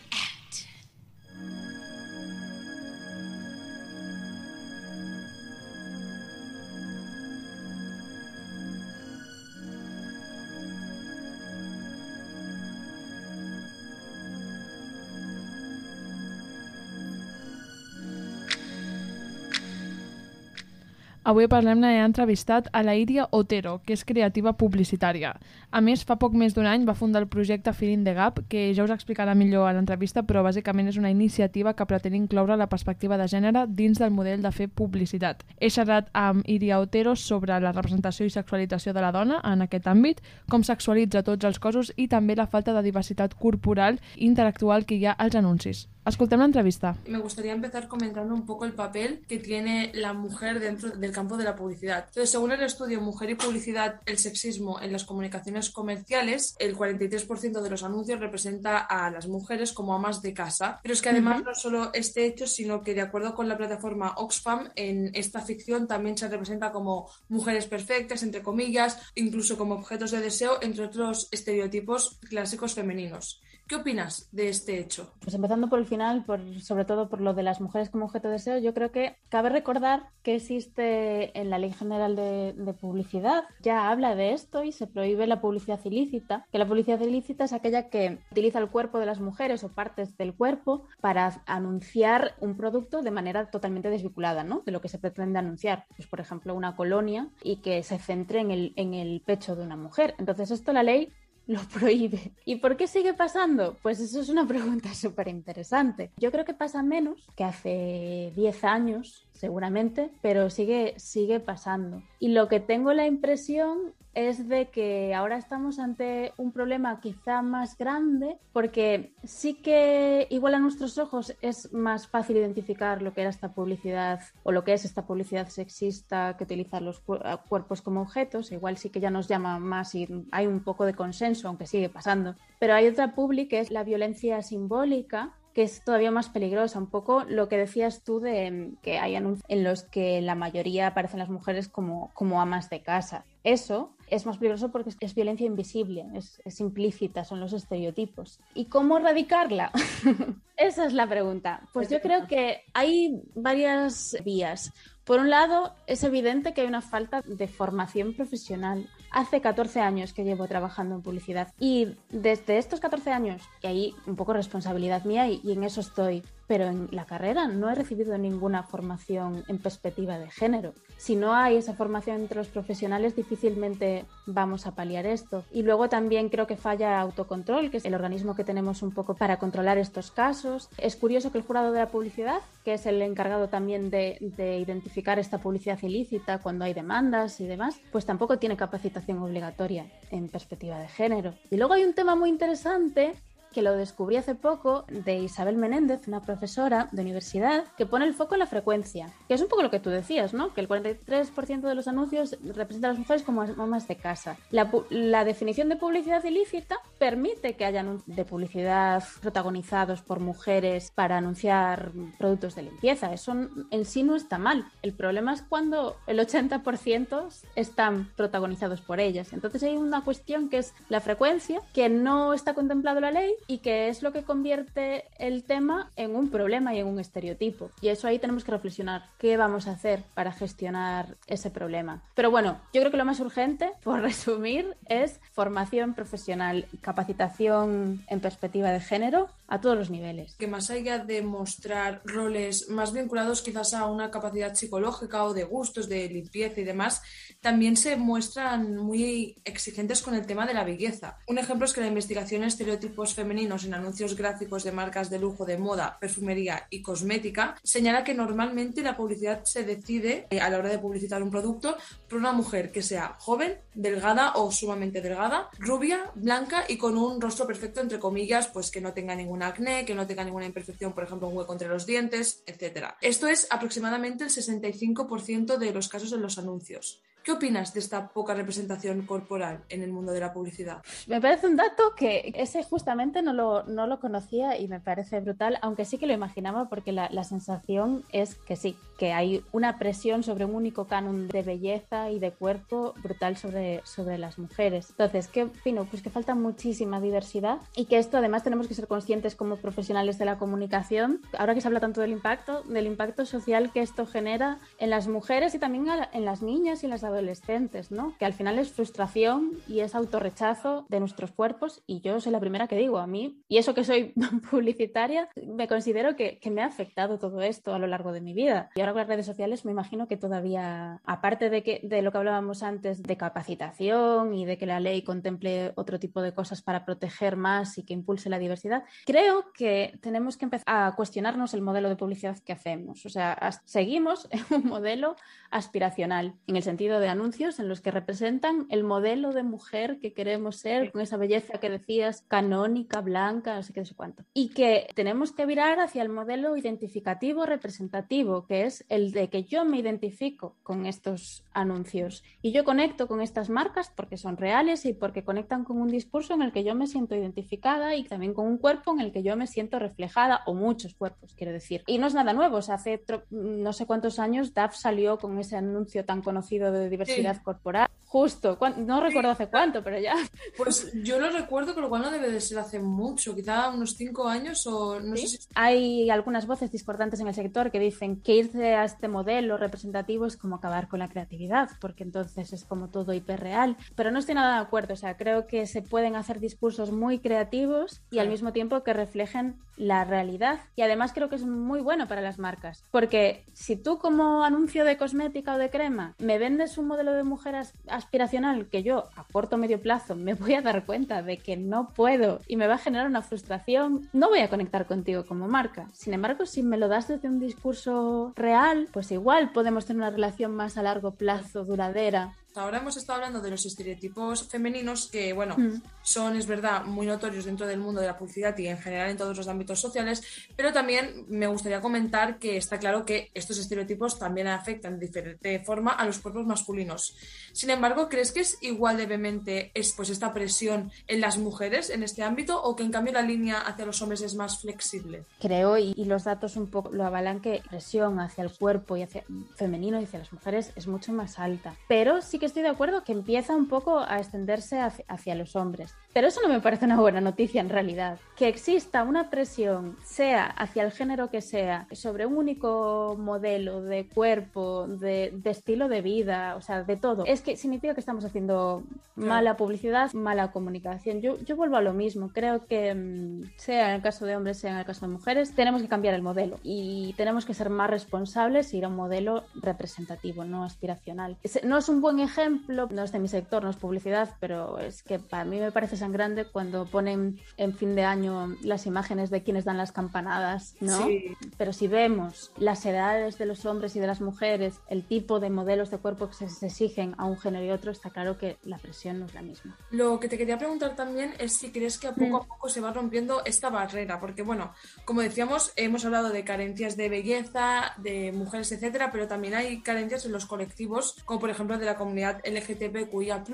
Avui parlem-ne entrevistat a la Iria Otero, que és creativa publicitària. A més, fa poc més d'un any va fundar el projecte Feeling the Gap, que ja us explicarà millor a l'entrevista, però bàsicament és una iniciativa que pretén incloure la perspectiva de gènere dins del model de fer publicitat. He xerrat amb Iria Otero sobre la representació i sexualització de la dona en aquest àmbit, com sexualitza tots els cossos i també la falta de diversitat corporal i intel·lectual que hi ha als anuncis. Escoltem la entrevista. Me gustaría empezar comentando un poco el papel que tiene la mujer dentro del campo de la publicidad. Entonces, según el estudio Mujer y Publicidad, el sexismo en las comunicaciones comerciales, el 43% de los anuncios representa a las mujeres como amas de casa. Pero es que además no solo este hecho, sino que de acuerdo con la plataforma Oxfam, en esta ficción también se representa como mujeres perfectas, entre comillas, incluso como objetos de deseo, entre otros estereotipos clásicos femeninos. ¿Qué opinas de este hecho? Pues empezando por el final, por, sobre todo por lo de las mujeres como objeto de deseo, yo creo que cabe recordar que existe en la Ley General de, Publicidad, ya habla de esto y se prohíbe la publicidad ilícita, que la publicidad ilícita es aquella que utiliza el cuerpo de las mujeres o partes del cuerpo para anunciar un producto de manera totalmente desvinculada ¿no? de lo que se pretende anunciar. Pues, por ejemplo, una colonia y que se centre en el pecho de una mujer. Entonces, esto la ley lo prohíbe. ¿Y por qué sigue pasando? Pues eso es una <laughs> pregunta súper interesante. Yo creo que pasa menos que hace 10 años, seguramente, pero sigue, sigue pasando. Y lo que tengo la impresión es de que ahora estamos ante un problema quizá más grande porque sí que igual a nuestros ojos es más fácil identificar lo que era esta publicidad o lo que es esta publicidad sexista que utiliza los cuerpos como objetos, igual sí que ya nos llama más y hay un poco de consenso, aunque sigue pasando. Pero hay otra publi que es la violencia simbólica, que es todavía más peligrosa. Un poco lo que decías tú de que hay anuncios en los que la mayoría aparecen las mujeres como, como amas de casa. Eso es más peligroso porque es violencia invisible, es, es implícita, son los estereotipos. ¿Y cómo erradicarla? <laughs> Esa es la pregunta. Pues yo creo que hay varias vías. Por un lado, es evidente que hay una falta de formación profesional. Hace 14 años que llevo trabajando en publicidad y desde estos 14 años, y ahí un poco responsabilidad mía y, y en eso estoy, pero en la carrera no he recibido ninguna formación en perspectiva de género. Si no hay esa formación entre los profesionales, difícilmente vamos a paliar esto. Y luego también creo que falla autocontrol, que es el organismo que tenemos un poco para controlar estos casos. Es curioso que el jurado de la publicidad, que es el encargado también de, de identificar esta publicidad ilícita cuando hay demandas y demás, pues tampoco tiene capacitación obligatoria en perspectiva de género. Y luego hay un tema muy interesante que lo descubrí hace poco de Isabel Menéndez, una profesora de universidad, que pone el foco en la frecuencia, que es un poco lo que tú decías, ¿no? Que el 43% de los anuncios representa a las mujeres como mamás de casa. La, la, definición de publicidad ilícita permite que haya de publicidad protagonizados por mujeres para anunciar productos de limpieza. Eso en sí no está mal. El problema es cuando el 80% están protagonizados por ellas. Entonces hay una cuestión que es la frecuencia, que no está contemplado la ley y que es lo que convierte el tema en un problema y en un estereotipo. Y eso ahí tenemos que reflexionar qué vamos a hacer para gestionar ese problema. Pero bueno, yo creo que lo más urgente, <laughs> por resumir, es formación profesional, capacitación en perspectiva de género a todos los niveles. Que más allá de mostrar roles más vinculados quizás a una capacidad psicológica o de gustos, de limpieza y demás, también se muestran muy exigentes con el tema de la belleza. Un ejemplo es que la investigación en estereotipos femeninos en anuncios gráficos de marcas de lujo de moda, perfumería y cosmética señala que normalmente la publicidad se decide eh, a la hora de publicitar un producto por una mujer que sea joven, delgada o sumamente delgada, rubia, blanca y con un rostro perfecto entre comillas, pues que no tenga ningún acné, que no tenga ninguna imperfección, por ejemplo, un hueco entre los dientes, etc. Esto es aproximadamente el 65% de los casos en los anuncios. ¿Qué opinas de esta poca representación corporal en el mundo de la publicidad? Me parece un dato que ese justamente no lo, no lo conocía y me parece brutal, aunque sí que lo imaginaba porque la, la, sensación es que sí, que hay una presión sobre un único canon de belleza y de cuerpo brutal sobre, sobre las mujeres. Entonces, ¿qué opino? Pues que falta muchísima diversidad y que esto además tenemos que ser conscientes como profesionales de la comunicación, ahora que se habla tanto del impacto, del impacto social que esto genera en las mujeres y también en las niñas y en las adolescentes, ¿no? Que al final es frustración y es autorrechazo de nuestros cuerpos y yo soy la primera que digo a mí, y eso que soy <laughs> publicitaria, me considero que, que me ha afectado todo esto a lo largo de mi vida. Y ahora ahora con las redes sociales me imagino que todavía, aparte de, que, de lo que hablábamos antes de capacitación y de que la ley contemple otro tipo de cosas para proteger más y que impulse la diversidad, creo que tenemos que empezar a cuestionarnos el modelo de publicidad que hacemos. O sea, seguimos <laughs> en un modelo aspiracional, en el sentido de anuncios en los que representan el modelo de mujer que queremos ser, con esa belleza que decías, canónica, blanca, no sé qué, no sé cuánto. Y que tenemos que virar hacia el modelo identificativo representativo, que es el de que yo me identifico con estos anuncios y yo conecto con estas marcas porque son reales y porque conectan con un discurso en el que yo me siento identificada y también con un cuerpo en el que yo me siento reflejada o muchos cuerpos, quiero decir. Y no es nada nuevo, o sea, hace no sé cuántos años DAF salió con ese anuncio tan conocido de diversidad Sí. corporal. Justo, no recuerdo hace cuánto, pero ya. Pues yo lo recuerdo, con lo cual no debe de ser hace mucho, quizá unos cinco años o no sé si... Hay algunas voces discordantes en el sector que dicen que irse a este modelo representativo es como acabar con la creatividad, porque entonces es como todo hiperreal. Pero no estoy nada de acuerdo, o sea, creo que se pueden hacer discursos muy creativos y al mismo tiempo que reflejen la realidad. Y además creo que es muy bueno para las marcas, porque si tú como anuncio de cosmética o de crema me vendes un modelo de mujer as- aspiracional que yo a corto o medio plazo me voy a dar cuenta de que no puedo y me va a generar una frustración, no voy a conectar contigo como marca. Sin embargo, si me lo das desde un discurso real, pues igual podemos tener una relación más a largo plazo, duradera. Hasta ahora hemos estado hablando de los estereotipos femeninos que, bueno, Mm. son, es verdad, muy notorios dentro del mundo de la publicidad y en general en todos los ámbitos sociales, pero también me gustaría comentar que está claro que estos estereotipos también afectan de diferente forma a los cuerpos masculinos. Sin embargo, ¿crees que es igual de vehemente es, pues, esta presión en las mujeres en este ámbito o que en cambio la línea hacia los hombres es más flexible? Creo, y, y los datos un poco lo avalan, que la presión hacia el cuerpo y hacia femenino y hacia las mujeres es mucho más alta. Pero sí que estoy de acuerdo que empieza un poco a extenderse hacia, hacia los hombres. Pero eso no me parece una buena noticia en realidad. Que exista una presión, sea hacia el género que sea, sobre un único modelo de cuerpo, de, de estilo de vida, o sea, de todo, es que significa que estamos haciendo mala publicidad, mala comunicación. Yo, yo vuelvo a lo mismo. Creo que mm, sea en el caso de hombres, sea en el caso de mujeres, tenemos que cambiar el modelo y tenemos que ser más responsables y ir a un modelo representativo, no aspiracional. No es un buen ejemplo, no es de mi sector, no es publicidad, pero es que para mí me parece sangrante cuando ponen en fin de año las imágenes de quienes dan las campanadas, ¿no? Sí. Pero si vemos las edades de los hombres y de las mujeres, el tipo de modelos de cuerpo que se se exigen a un género y otro, está claro que la presión no es la misma. Lo que te quería preguntar también es si crees que a poco a poco se va rompiendo esta barrera, porque bueno, como decíamos, hemos hablado de carencias de belleza, de mujeres, etcétera, pero también hay carencias en los colectivos, como por ejemplo de la comunidad LGTBQIA+,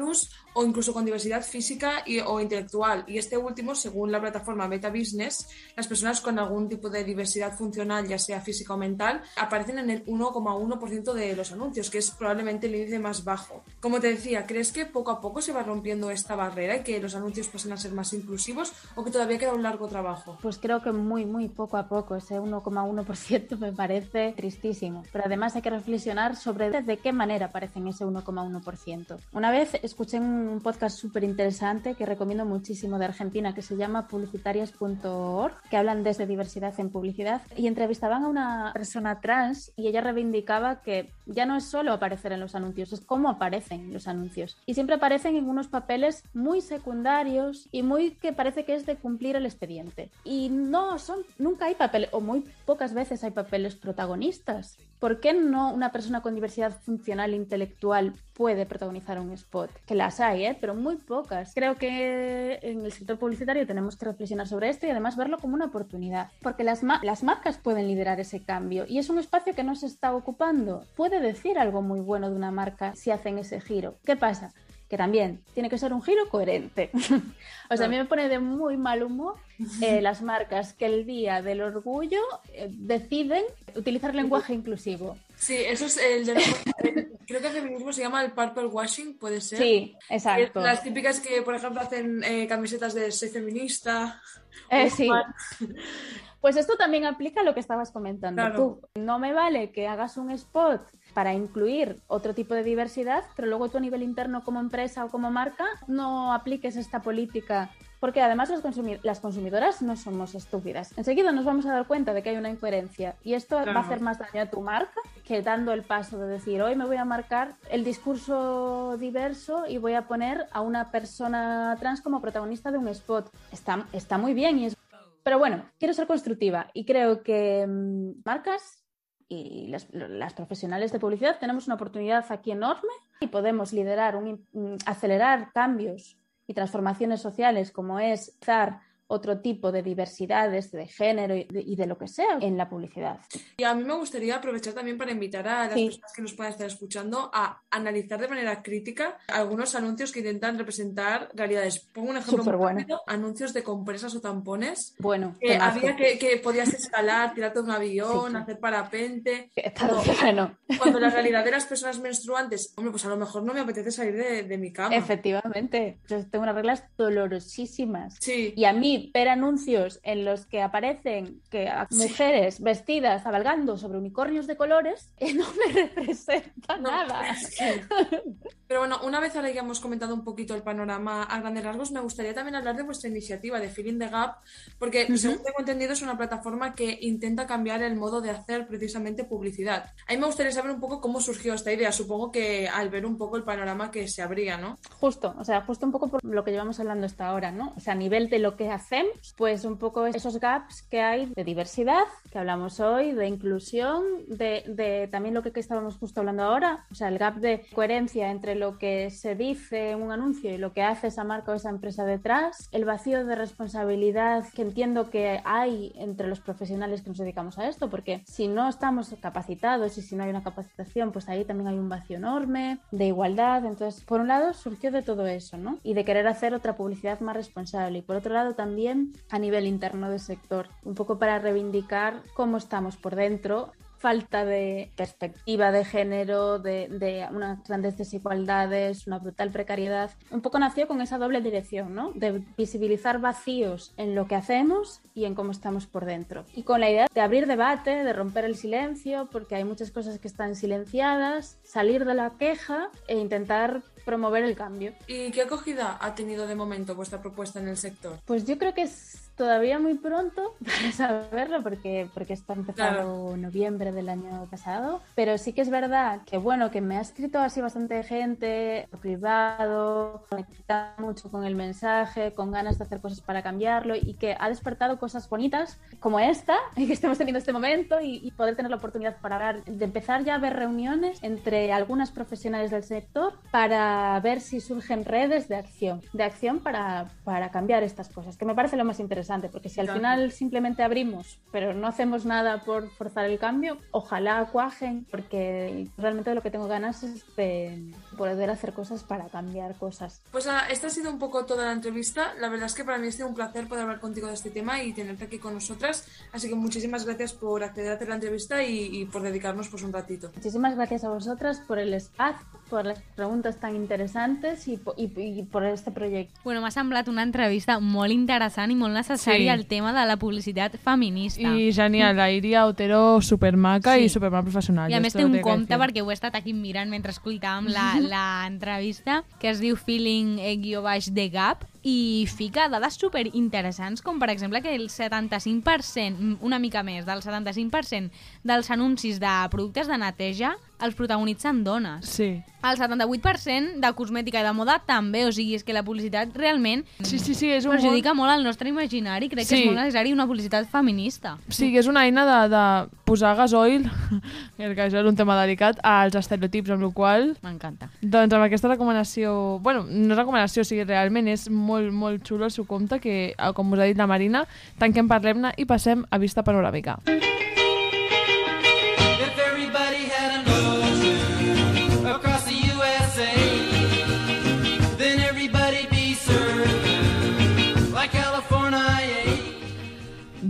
o incluso con diversidad física y, o intelectual. Y este último, según la plataforma Meta Business, las personas con algún tipo de diversidad funcional, ya sea física o mental, aparecen en el 1,1% de los anuncios, que es probablemente el índice más bajo. Como te decía, ¿crees que poco a poco se va rompiendo esta barrera y que los anuncios pasen a ser más inclusivos o que todavía queda un largo trabajo? Pues creo que muy, muy poco a poco. Ese 1,1% me parece tristísimo. Pero además hay que reflexionar sobre de qué manera aparecen ese 1,1%. Una vez escuché un podcast súper interesante que recomiendo muchísimo de Argentina que se llama publicitarias.org, que hablan desde diversidad en publicidad y entrevistaban a una persona trans y ella reivindicaba que ya no es solo aparecer en los anuncios, es cómo aparecen en los anuncios. Y siempre aparecen en unos papeles muy secundarios y muy que parece que es de cumplir el expediente. Y no son, nunca hay papeles, o muy pocas veces hay papeles protagonistas. ¿Por qué no una persona con diversidad funcional intelectual protagonizar un spot? Que las hay, ¿eh? pero muy pocas. Creo que en el sector publicitario tenemos que reflexionar sobre esto y además verlo como una oportunidad, porque las, ma- las marcas pueden liderar ese cambio y es un espacio que no se está ocupando. Puede decir algo muy bueno de una marca si hacen ese giro. ¿Qué pasa? que también tiene que ser un giro coherente. <laughs> o sea, a mí me pone de muy mal humor eh, <laughs> las marcas que el día del orgullo eh, deciden utilizar lenguaje inclusivo. Sí, eso es el de creo que el feminismo se llama el purple washing, puede ser. Sí, exacto. Las típicas que, por ejemplo, hacen eh, camisetas de soy feminista. Eh, sí. Pues esto también aplica a lo que estabas comentando Claro. tú. No me vale que hagas un spot para incluir otro tipo de diversidad, pero luego tú a nivel interno como empresa o como marca no apliques esta política. Porque además los las consumidoras no somos estúpidas. Enseguida nos vamos a dar cuenta de que hay una incoherencia y esto va a hacer más daño a tu marca que dando el paso de decir hoy me voy a marcar el discurso diverso y voy a poner a una persona trans como protagonista de un spot. Está, está muy bien y es pero bueno, quiero ser constructiva y creo que mm, marcas y las, profesionales de publicidad tenemos una oportunidad aquí enorme y podemos liderar, un, mm, acelerar cambios y transformaciones sociales como es dar otro tipo de diversidades de género y de, y de lo que sea en la publicidad. Y a mí me gustaría aprovechar también para invitar a las Sí. personas que nos puedan estar escuchando a analizar de manera crítica algunos anuncios que intentan representar realidades. Pongo un ejemplo muy Superbueno. rápido, anuncios de compresas o tampones. Bueno, que había que, que podías escalar, tirarte de un avión, Sí, sí. hacer parapente. Cuando, bueno. cuando la realidad de las <laughs> personas menstruantes, hombre, pues a lo mejor no me apetece salir de, de mi cama. Efectivamente, yo tengo unas reglas dolorosísimas. Sí. Y a mí ver anuncios en los que aparecen que Sí. mujeres vestidas cabalgando sobre unicornios de colores <laughs> no me representa nada. <laughs> Pero bueno, una vez ahora ya hemos comentado un poquito el panorama a grandes rasgos, me gustaría también hablar de vuestra iniciativa de Feeling the Gap, porque según tengo entendido es una plataforma que intenta cambiar el modo de hacer precisamente publicidad. A mí me gustaría saber un poco cómo surgió esta idea, supongo que al ver un poco el panorama que se abría, ¿no? Justo, o sea, justo un poco por lo que llevamos hablando hasta ahora, ¿no? O sea, a nivel de lo que pues un poco esos gaps que hay de diversidad, que hablamos hoy, de inclusión, de, de también lo que, que estábamos justo hablando ahora, o sea, el gap de coherencia entre lo que se dice en un anuncio y lo que hace esa marca o esa empresa detrás, el vacío de responsabilidad que entiendo que hay entre los profesionales que nos dedicamos a esto, porque si no estamos capacitados y si no hay una capacitación, pues ahí también hay un vacío enorme de igualdad. Entonces, por un lado, surgió de todo eso, ¿no? Y de querer hacer otra publicidad más responsable. Y por otro lado, también a nivel interno del sector, un poco para reivindicar cómo estamos por dentro falta de perspectiva de género, de, de unas grandes desigualdades, una brutal precariedad. Un poco nació con esa doble dirección, ¿no? De visibilizar vacíos en lo que hacemos y en cómo estamos por dentro. Y con la idea de abrir debate, de romper el silencio, porque hay muchas cosas que están silenciadas, salir de la queja e intentar promover el cambio. ¿Y qué acogida ha tenido de momento vuestra propuesta en el sector? Pues yo creo que es todavía muy pronto <laughs> para saberlo porque, porque está empezado noviembre del año pasado, pero sí que es verdad que bueno, que me ha escrito así bastante gente por privado, conecta mucho con el mensaje, con ganas de hacer cosas para cambiarlo y que ha despertado cosas bonitas como esta <laughs> y que estemos teniendo este momento y, y poder tener la oportunidad para hablar, de empezar ya a ver reuniones entre algunas profesionales del sector para ver si surgen redes de acción, de acción para, para cambiar estas cosas, que me parece lo más interesante, porque si al Claro. final simplemente abrimos, pero no hacemos nada por forzar el cambio, ojalá cuajen, porque realmente de lo que tengo ganas es de poder hacer cosas para cambiar cosas. Pues nada, esta ha sido un poco toda la entrevista. La verdad es que para mí ha sido un placer poder hablar contigo de este tema y tenerte aquí con nosotras. Así que muchísimas gracias por acceder a hacer la entrevista y, y por dedicarnos pues un ratito. Muchísimas gracias a vosotras por el espacio, por las preguntas tan interesantes y, po- y, y por este proyecto. Bueno, m'ha semblat una entrevista molt interessant i molt necessària Sí. al tema de la publicitat feminista. I genial, la Iria Otero supermaca Sí. i supermal professional. I a més té un compte, perquè ho he estat aquí mirant mentre escoltàvem la- l'entrevista, que es diu Feeling eh, guió baix de Gap, i fica dades super interessants, com per exemple que el 75%, mm, una mica més, del 75% dels anuncis de productes de neteja els protagonitzen dones. Sí. El 78% de cosmètica i de moda també, o sigui, és que la publicitat realment Sí, sí, sí, és un perjudica molt el nostre imaginari. Crec que Sí. és molt necessari una publicitat feminista. Sí, que és una eina de, de posar gasoil, <laughs> que això és un tema delicat, als estereotips, amb la qual M'encanta. Doncs amb aquesta recomanació... Bueno, no recomanació, o sigui, realment és molt, molt xulo el seu compte, que, eh, com us ha dit la Marina, tanquem, parlem-ne i passem a vista panoràmica. If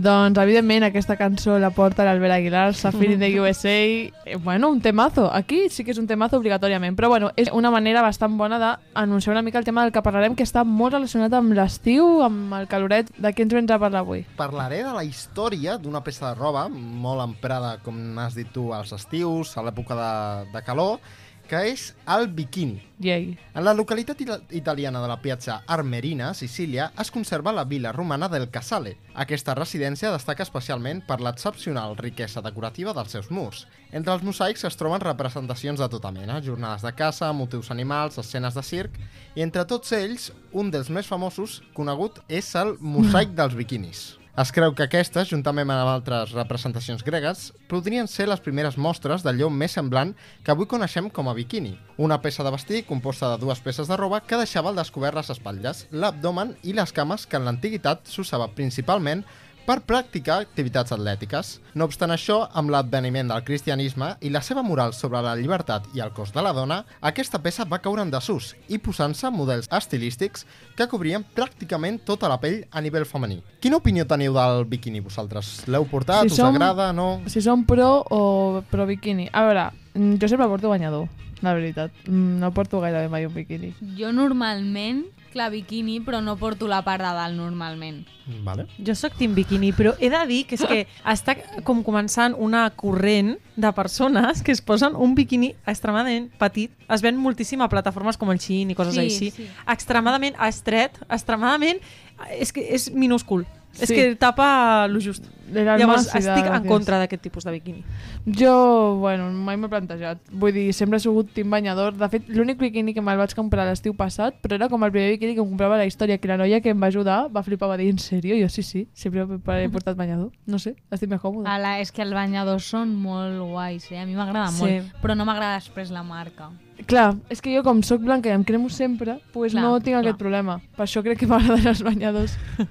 Doncs, evidentment, aquesta cançó la porta l'Albert Aguilar, Safir in the <laughs> USA. Eh, bueno, un temazo. Aquí sí que és un temazo obligatòriament. Però, bueno, és una manera bastant bona d'anunciar una mica el tema del que parlarem, que està molt relacionat amb l'estiu, amb el caloret. De què ens vens a parlar avui? Parlaré de la història d'una peça de roba molt emprada, com has dit tu, als estius, a l'època de, de calor, que és el biquini. Yay. En la localitat ita- italiana de la Piazza Armerina, Sicília, es conserva la vila romana del Casale. Aquesta residència destaca especialment per l'excepcional riquesa decorativa dels seus murs. Entre els mosaics es troben representacions de tota mena, jornades de caça, motius animals, escenes de circ, i entre tots ells, un dels més famosos, conegut, és el mosaic <laughs> dels biquinis. Es creu que aquestes, juntament amb altres representacions gregues, podrien ser les primeres mostres d'allò més semblant que avui coneixem com a biquini. Una peça de vestir composta de dues peces de roba que deixava al descobert les espatlles, l'abdomen i les cames que en l'antiguitat s'usava principalment per practicar activitats atlètiques. No obstant això, amb l'adveniment del cristianisme i la seva moral sobre la llibertat i el cos de la dona, aquesta peça va caure en desús i posant-se models estilístics que cobrien pràcticament tota la pell a nivell femení. Quina opinió teniu del biquini vosaltres? L'heu portat? us agrada? No? Si som pro o pro biquini. A veure, jo sempre porto banyador, la veritat. Mm, No porto gairebé mai un biquini. Jo normalment, clar, biquini, però no porto la part de dalt normalment. Vale. Jo sóc team bikini, però he de dir que és que <laughs> està com començant una corrent de persones que es posen un biquini extremadament petit. Es ven moltíssim a plataformes com el Shein i coses Sí, així. sí. Extremadament estret, extremadament... És que és minúscul. És Sí. que tapa lo just. Era el Llavors, estic en gràcies. contra d'aquest tipus de biquini. Jo, bueno, mai m'he plantejat. Vull dir, sempre he sigut team banyador. De fet, l'únic biquini que me'l vaig comprar l'estiu passat, però era com el primer biquini que em comprava a la història, que la noia que em va ajudar va flipar, va dir, en sèrio? Jo sí, sí, sempre he portat banyador. No sé, estic més còmode. Ala, és que els banyadors són molt guais, eh? A mi m'agrada Sí. molt, però no m'agrada després la marca. Clar, és que jo com sóc blanca i em cremo sempre, pues Clar, no tinc aquest problema. Per això crec que <laughs> m'agraden els banyadors. <laughs>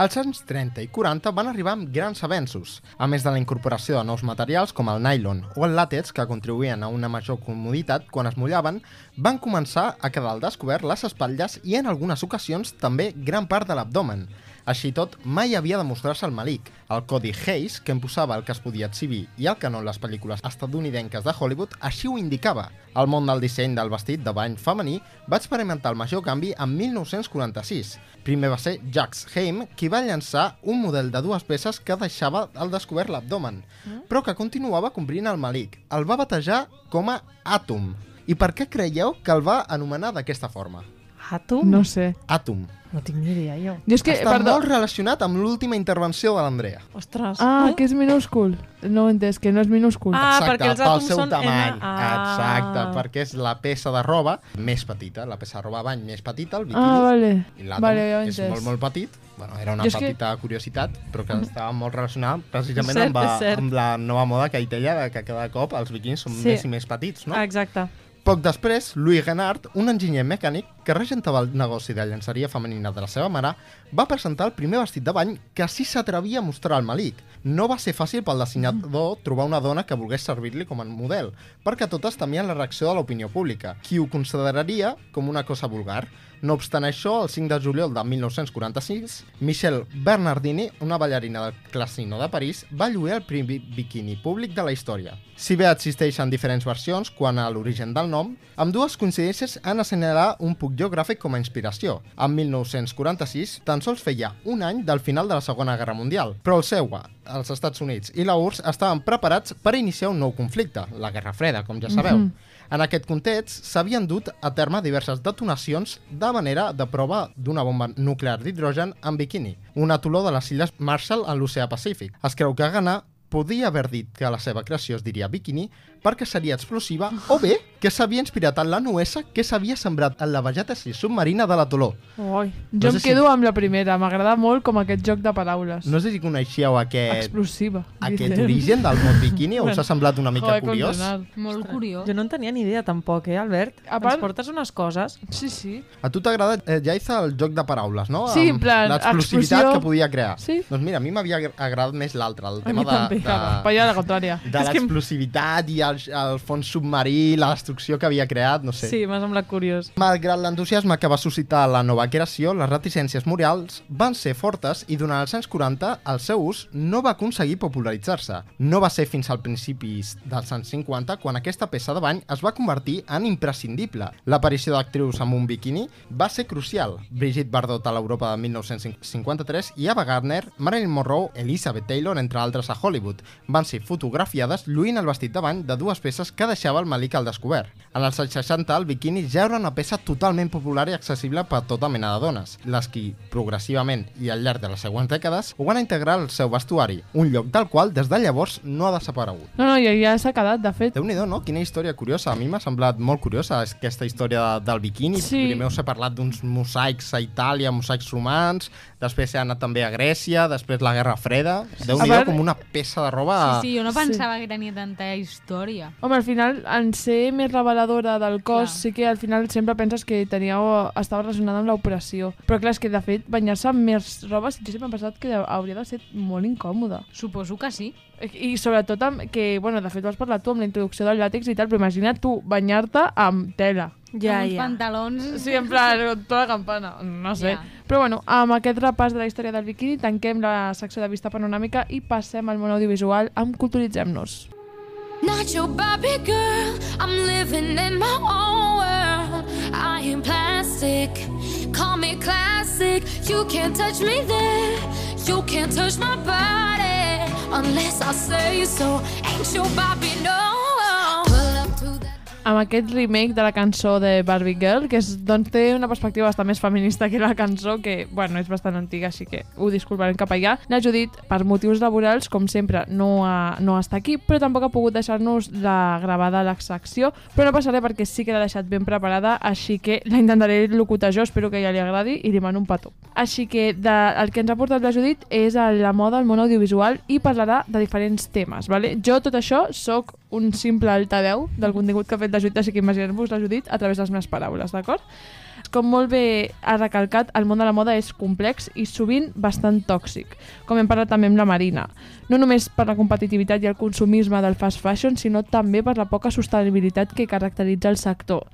Als anys 30 i 40 van arribar amb grans avenços, a més de la incorporació de nous materials com el nylon o el làtex que contribuïen a una major comoditat quan es mullaven, van començar a quedar al descobert les espatlles i en algunes ocasions també gran part de l'abdomen. Així tot, mai havia de mostrar-se el malic. El codi Hayes, que imposava el que es podia exhibir i el que no en les pel·lícules estadounidenques de Hollywood, així ho indicava. El món del disseny del vestit de bany femení va experimentar el major canvi en 1946. Primer va ser Jacques Heim qui va llançar un model de dues peces que deixava al descobert l'abdomen, però que continuava cobrint el malic. El va batejar com a Atom. I per què creieu que el va anomenar d'aquesta forma? Atom? No sé. Atom. No tinc ni idea, jo. Jo és que, Està perdó. molt relacionat amb l'última intervenció de l'Andrea. Ostres. Ah, que és minúscul. No ho entès, que no és minúscul. Ah, Exacte, perquè els pel àtoms seu són tamany. N- Ah. Exacte, perquè és la peça de roba més petita, la peça de roba de bany més petita, el biquini. Ah, vale. I l'àtom Vale, ja és entès. molt, molt petit. Bueno, era una Jo és que- petita curiositat, però que estava molt relacionada precisament Cert, amb, la, amb la nova moda que hi de que cada cop els biquinis són Sí. més i més petits, no? Exacte. Poc després, Louis Renard, un enginyer mecànic que regentava el negoci de llançaria femenina de la seva mare, va presentar el primer vestit de bany que sí s'atrevia a mostrar al malic. No va ser fàcil pel dissenyador trobar una dona que volgués servir-li com a model, perquè totes temien la reacció de l'opinió pública, qui ho consideraria com una cosa vulgar. No obstant això, el 5 de juliol de 1946, Michelle Bernardini, una ballarina del Casino de París, va lluir el primer biquini públic de la història. Si bé existeixen diferents versions quant a l'origen del nom, amb dues coincidències han assenyalat un puc geogràfic com a inspiració. En 1946 tan sols feia un any del final de la Segona Guerra Mundial, però el SEUA, els Estats Units i la URSS estaven preparats per iniciar un nou conflicte, la Guerra Freda, com ja sabeu. Mhm. En aquest context, s'havien dut a terme diverses detonacions de manera de prova d'una bomba nuclear d'hidrogen en bikini, un atoló de les Illes Marshall en l'oceà Pacífic. Es creu que Ghana podia haver dit que la seva creació es diria bikini perquè seria explosiva o bé que s'havia inspirat en la nuesa que s'havia sembrat en la vegetació submarina de l'atoló. Ui. Jo No em sé si- quedo amb la primera, m'agrada molt com aquest joc de paraules. No sé si coneixeu aquest, Explosiva. aquest origen del mot bikini o us ha semblat una mica Joder, curiós? condenat. Molt curiós. Jo no en tenia ni idea tampoc, eh, Albert? A part- Ens portes unes coses. Sí, sí. A tu t'agrada, eh, Jaiza, el joc de paraules, no? Sí, en plan, L'explosivitat explosió. que podia crear. Sí. Doncs mira, a mi m'havia agra- agradat més l'altre, el A tema mi també, de, claro. Per allà a la contrària. de, de l'explosivitat i el, el fons submarí, la destrucció que havia creat, no sé. Sí, m'ha semblat curiós. Malgrat l'entusiasme que va suscitar la nova creació, les reticències morals van ser fortes i durant els anys 40 el seu ús no va aconseguir popularitzar-se. No va ser fins al principis dels anys 50 quan aquesta peça de bany es va convertir en imprescindible. L'aparició d'actrius amb un biquini va ser crucial. Brigitte Bardot a l'Europa de 1953 i Ava Gardner, Marilyn Monroe, Elizabeth Taylor, entre altres a Hollywood, van ser fotografiades lluint el vestit de bany de dues peces que deixava el malic al descobert. En els anys 60 el biquini ja era una peça totalment popular i accessible per tota mena de dones, les qui, progressivament i al llarg de les següents dècades, ho van integrar al seu vestuari, un lloc del qual des de llavors no ha desaparegut. No, no, ja, ja s'ha quedat, de fet. déu nhi no? Quina història curiosa. A mi m'ha semblat molt curiosa aquesta història de, del biquini. Sí. Primer us he parlat d'uns mosaics a Itàlia, mosaics romans, després he anat també a Grècia, després la Guerra Freda. déu nhi veure- com una peça de roba... Sí, sí, jo no pensava que tenia tanta història. Home, al final, en ser més reveladora del cos, Clar. sí que al final sempre penses que teníeu, estava relacionada amb l'operació. Però clar, és que de fet, banyar-se amb més roba, jo sempre he pensat que hauria de ser molt incòmode. Suposo que sí. I sobretot amb, que, bueno, de fet vas parlar tu amb la introducció del làtex i tal, però imagina't tu banyar-te amb tela. Ja, amb uns ja. pantalons... Sí, en plan, <laughs> tota la campana, no sé. Ja. Però bueno, amb aquest repàs de la història del biquini tanquem la secció de vista panoràmica i passem al món audiovisual amb Culturitzem-nos. Not your Barbie girl. I'm living in my own world. I am plastic. Call me classic. You can't touch me there. You can't touch my body unless I say so. Ain't your Barbie, no. Amb aquest remake de la cançó de Barbie Girl, que és, doncs, té una perspectiva bastant més feminista que la cançó, que bueno, és bastant antiga, així que ho disculparem cap allà. La Judit, per motius laborals, com sempre, no, ha, no està aquí, però tampoc ha pogut deixar-nos la gravada a la però no passaré perquè sí que l'ha deixat ben preparada, així que la intentaré locutar jo, espero que ja li agradi i li mano un petó. Així que de, el que ens ha portat la Judit és la moda al món audiovisual i parlarà de diferents temes. Vale? Jo tot això sóc un simple altaveu del contingut que ha fet la Judit, així que imaginem-vos la Judit a través de les meves paraules, d'acord? Com molt bé ha recalcat, el món de la moda és complex i sovint bastant tòxic, com hem parlat també amb la Marina. No només per la competitivitat i el consumisme del fast fashion, sinó també per la poca sostenibilitat que caracteritza el sector.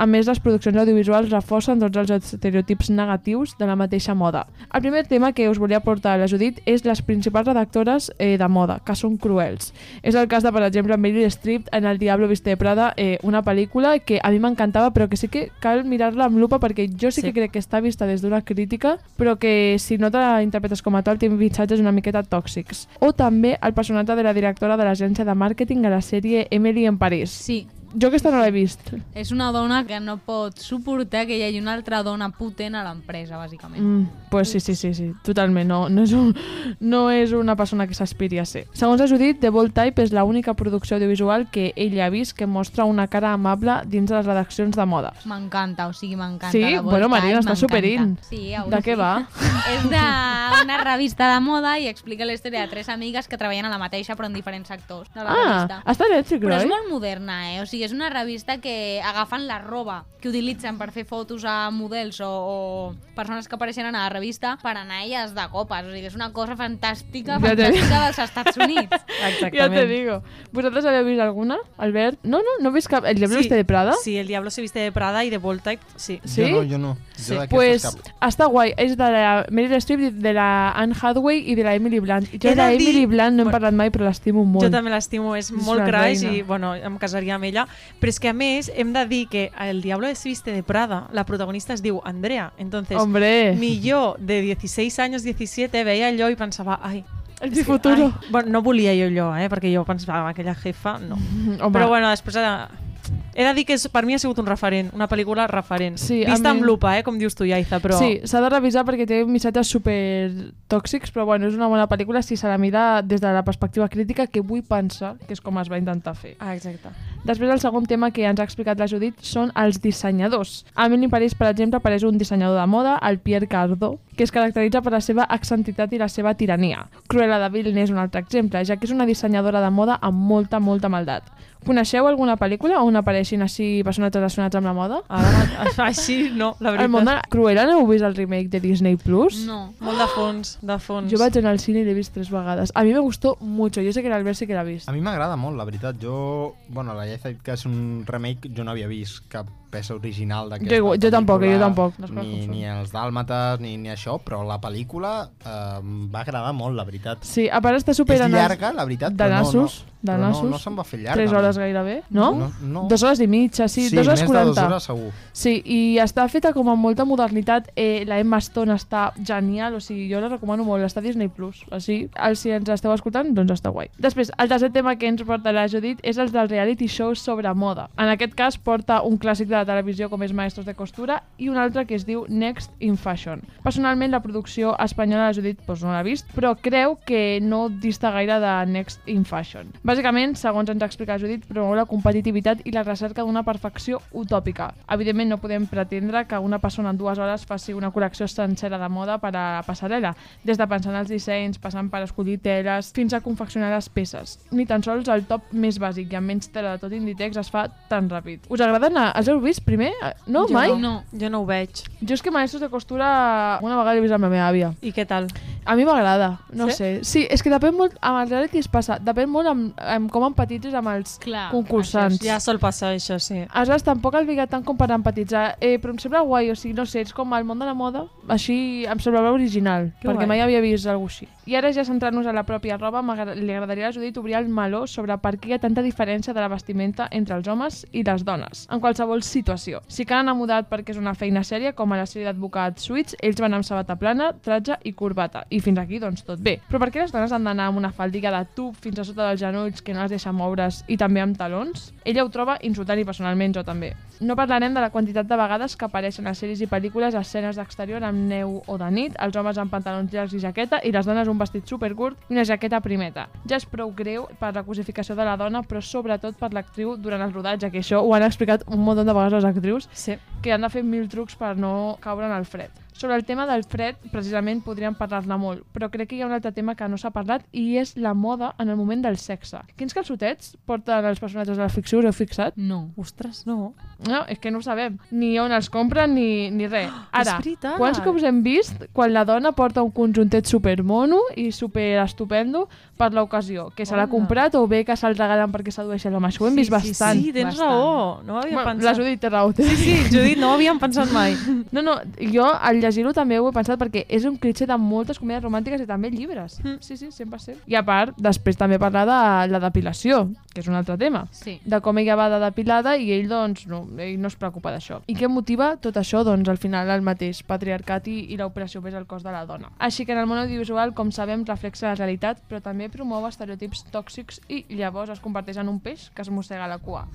A més, les produccions audiovisuals reforcen tots els estereotips negatius de la mateixa moda. El primer tema que us volia portar a la Judit és les principals redactores eh, de moda, que són cruels. És el cas de, per exemple, Meryl Streep en El Diablo Viste de Prada, eh, una pel·lícula que a mi m'encantava, però que sí que cal mirar-la amb lupa perquè jo sí, Sí. que crec que està vista des d'una crítica, però que si no te la interpretes com a tal té missatges una miqueta tòxics. O també el personatge de la directora de l'agència de màrqueting a la sèrie Emily en París. Sí. Jo aquesta no l'he vist. És una dona que no pot suportar que hi hagi una altra dona potent a l'empresa, bàsicament. Mm, pues sí, sí, sí, sí, totalment. No, no, és, un, no és una persona que s'aspiri a ser. Segons ha Judit, The Bold Type és l'única producció audiovisual que ella ha vist que mostra una cara amable dins de les redaccions de moda. M'encanta, o sigui, m'encanta. Sí? la Bold Bueno, Marina, està superint. Sí, De què sí. va? <laughs> És d'una revista de moda i explica la història de tres amigues que treballen a la mateixa però en diferents sectors de la Ah, revista. està a Netflix, Però és molt moderna, eh? O sigui, és una revista que agafen la roba que utilitzen per fer fotos a models o, o persones que apareixen a la revista per anar elles de copes. O sigui, és una cosa fantàstica, Ja fantàstica dels Estats Units. <laughs> Ja te digo. Vosaltres habeu vist alguna, Albert? No, no, no he vist cap. El Diablo Viste de Prada? Sí, el Diablo se viste de Prada y de Bold Type, sí. Sí? Jo no, jo no. Sí. Jo Pues cap. està guai. És de la Meryl Streep, de la Anne Hathaway i de la Emily Blunt. Jo He de la de dir- Emily Blunt no hem parlat mai, però l'estimo molt. Jo també l'estimo, és És molt crash reina. i bueno, em casaria amb ella. Però és que a més hem de dir que El Diablo es viste de Prada, la protagonista es diu Andrea. Entonces, Hombre. mi yo de 16 años, 17, veia allò i pensava, ai, El que, futuro. ai, bueno, no volia jo allò, eh, perquè jo pensava, aquella jefa, no. <laughs> Home. Però bueno, després he, he de dir que és, per mi ha sigut un referent, una pel·lícula referent. Sí, Vista amb mi- lupa, eh, com dius tu, Yaiza, però... Sí, s'ha de revisar perquè té missatges super tòxics, però bueno, és una bona pel·lícula si se la mira des de la perspectiva crítica que vull pensar que és com es va intentar fer. Ah, exacte. Després, el segon tema que ens ha explicat la Judit són els dissenyadors. A Emily in Paris, per exemple, apareix un dissenyador de moda, el Pierre Cardot, que es caracteritza per la seva excentritat i la seva tirania. Cruella de Vil n'és un altre exemple, ja que és una dissenyadora de moda amb molta, molta maldat. Coneixeu alguna pel·lícula on apareixin així personatges relacionats amb la moda? Ara, <laughs> així no, la veritat. El món de Cruella n'heu vist el remake de Disney Plus? No. Molt de fons, de fons. Jo vaig anar al cine i l'he vist tres vegades. A mi me gustó mucho. Jo sé que el Albert sí que l'ha vist. A mi m'agrada molt, la veritat. Jo, bueno, la dit que és un remake, jo no havia vist cap peça original d'aquesta Jo jo tampoc, jo tampoc, no Ni, ni els dàlmates, ni, ni això, però la pel·lícula eh, em va agradar molt, la veritat. Sí, a part està super... És llarga, la veritat, de però no- no- de però no- nassos. no se'm va fer llarga. Tres hores gairebé, no? No, no. Dos hores i mitja, sí, Sí, dos hores més de 40. dues hores segur. Sí, i està feta com amb molta modernitat. Eh, la Emma Stone està genial, o sigui, jo la recomano molt, està a Disney+. Plus. Així, si ens esteu escoltant, doncs està guai. Després, el tercer tema que ens porta la Judit és el dels reality shows sobre moda. En aquest cas porta un clàssic de la televisió com és Maestros de Costura i un altre que es diu Next in Fashion. Personalment, la producció espanyola de la Judit doncs, no l'ha vist, però creu que no dista gaire de Next in Fashion. Bàsicament, segons ens explica la Judit, promou la competitivitat i la recerca d'una perfecció utòpica. Evidentment, no podem pretendre que una persona en dues hores faci una col·lecció sencera de moda per a la passarel·la, des de pensar en els dissenys, passant per escollir teles, fins a confeccionar les peces. Ni tan sols el top més bàsic i amb menys tela de tot Inditex es fa tan ràpid. Us agraden? Els heu vist primer? No, Jo mai? no. Jo no ho veig. Jo és que Maestros de Costura una vegada l'he vist la meva àvia. I què tal? A mi m'agrada, no Sí? sé. Sí, és que depèn molt, amb els realities passa, depèn molt amb, amb com empatitzes amb els Clar, concursants. Ja sol passar això, sí. Aleshores, tampoc el veia tant com per empatitzar, eh, però em sembla guai, o sigui, no sé, és com el món de la moda, així em semblava original, Que perquè guai. mai havia vist alguna així. I ara ja centrant-nos a la pròpia roba, li agradaria a la Judit obrir el meló sobre per què hi ha tanta diferència de la vestimenta entre els homes i les dones, en qualsevol situació. Si cal anar mudat perquè és una feina sèria, com a la sèrie d'advocats suïts, ells van amb sabata plana, tratge i corbata, i fins aquí doncs tot bé. Però per què les dones han d'anar amb una faldilla de tub fins a sota dels genolls que no les deixa moure's i també amb talons? Ella ho troba insultant i personalment jo també. No parlarem de la quantitat de vegades que apareixen a sèries i pel·lícules escenes d'exterior amb neu o de nit, els homes amb pantalons llargs i jaqueta i les dones un vestit supercurt i una jaqueta primeta. Ja és prou greu per la cosificació de la dona, però sobretot per l'actriu durant el rodatge, que això ho han explicat un munt de vegades les actrius, sí. que han de fer mil trucs per no caure en el fred. Sobre el tema del fred, precisament podríem parlar-ne molt, però crec que hi ha un altre tema que no s'ha parlat i és la moda en el moment del sexe. Quins calçotets porten els personatges de la ficció, us heu fixat? No. Ostres, no. No, és que no ho sabem. Ni on els compren ni, ni res. Ara, És veritat. quants cops hem vist quan la dona porta un conjuntet super mono i super estupendo per l'ocasió? Que se l'ha comprat o bé que se'l regalen perquè sedueix l'home. Això ho hem Sí, vist sí, bastant. sí, tens bastant. raó. No ho havia Bueno, pensat. La Judit té raó. Sí, sí, Judit, no ho havíem pensat mai. No, no, jo al llegir-ho també ho he pensat perquè és un clitxer de moltes comèdies romàntiques i també llibres. Mm. Sí, sí, 100%. I a part, després també parlar de la depilació, que és un altre tema. Sí. De com ella va de depilada i ell, doncs, no, ell no es preocupa d'això. I què motiva tot això? Doncs, al final, el mateix patriarcat i, i l'operació més al cos de la dona. Així que en el món audiovisual, com sabem, reflexa la realitat, però també promou estereotips tòxics i llavors es converteix en un peix que es mossega la cua.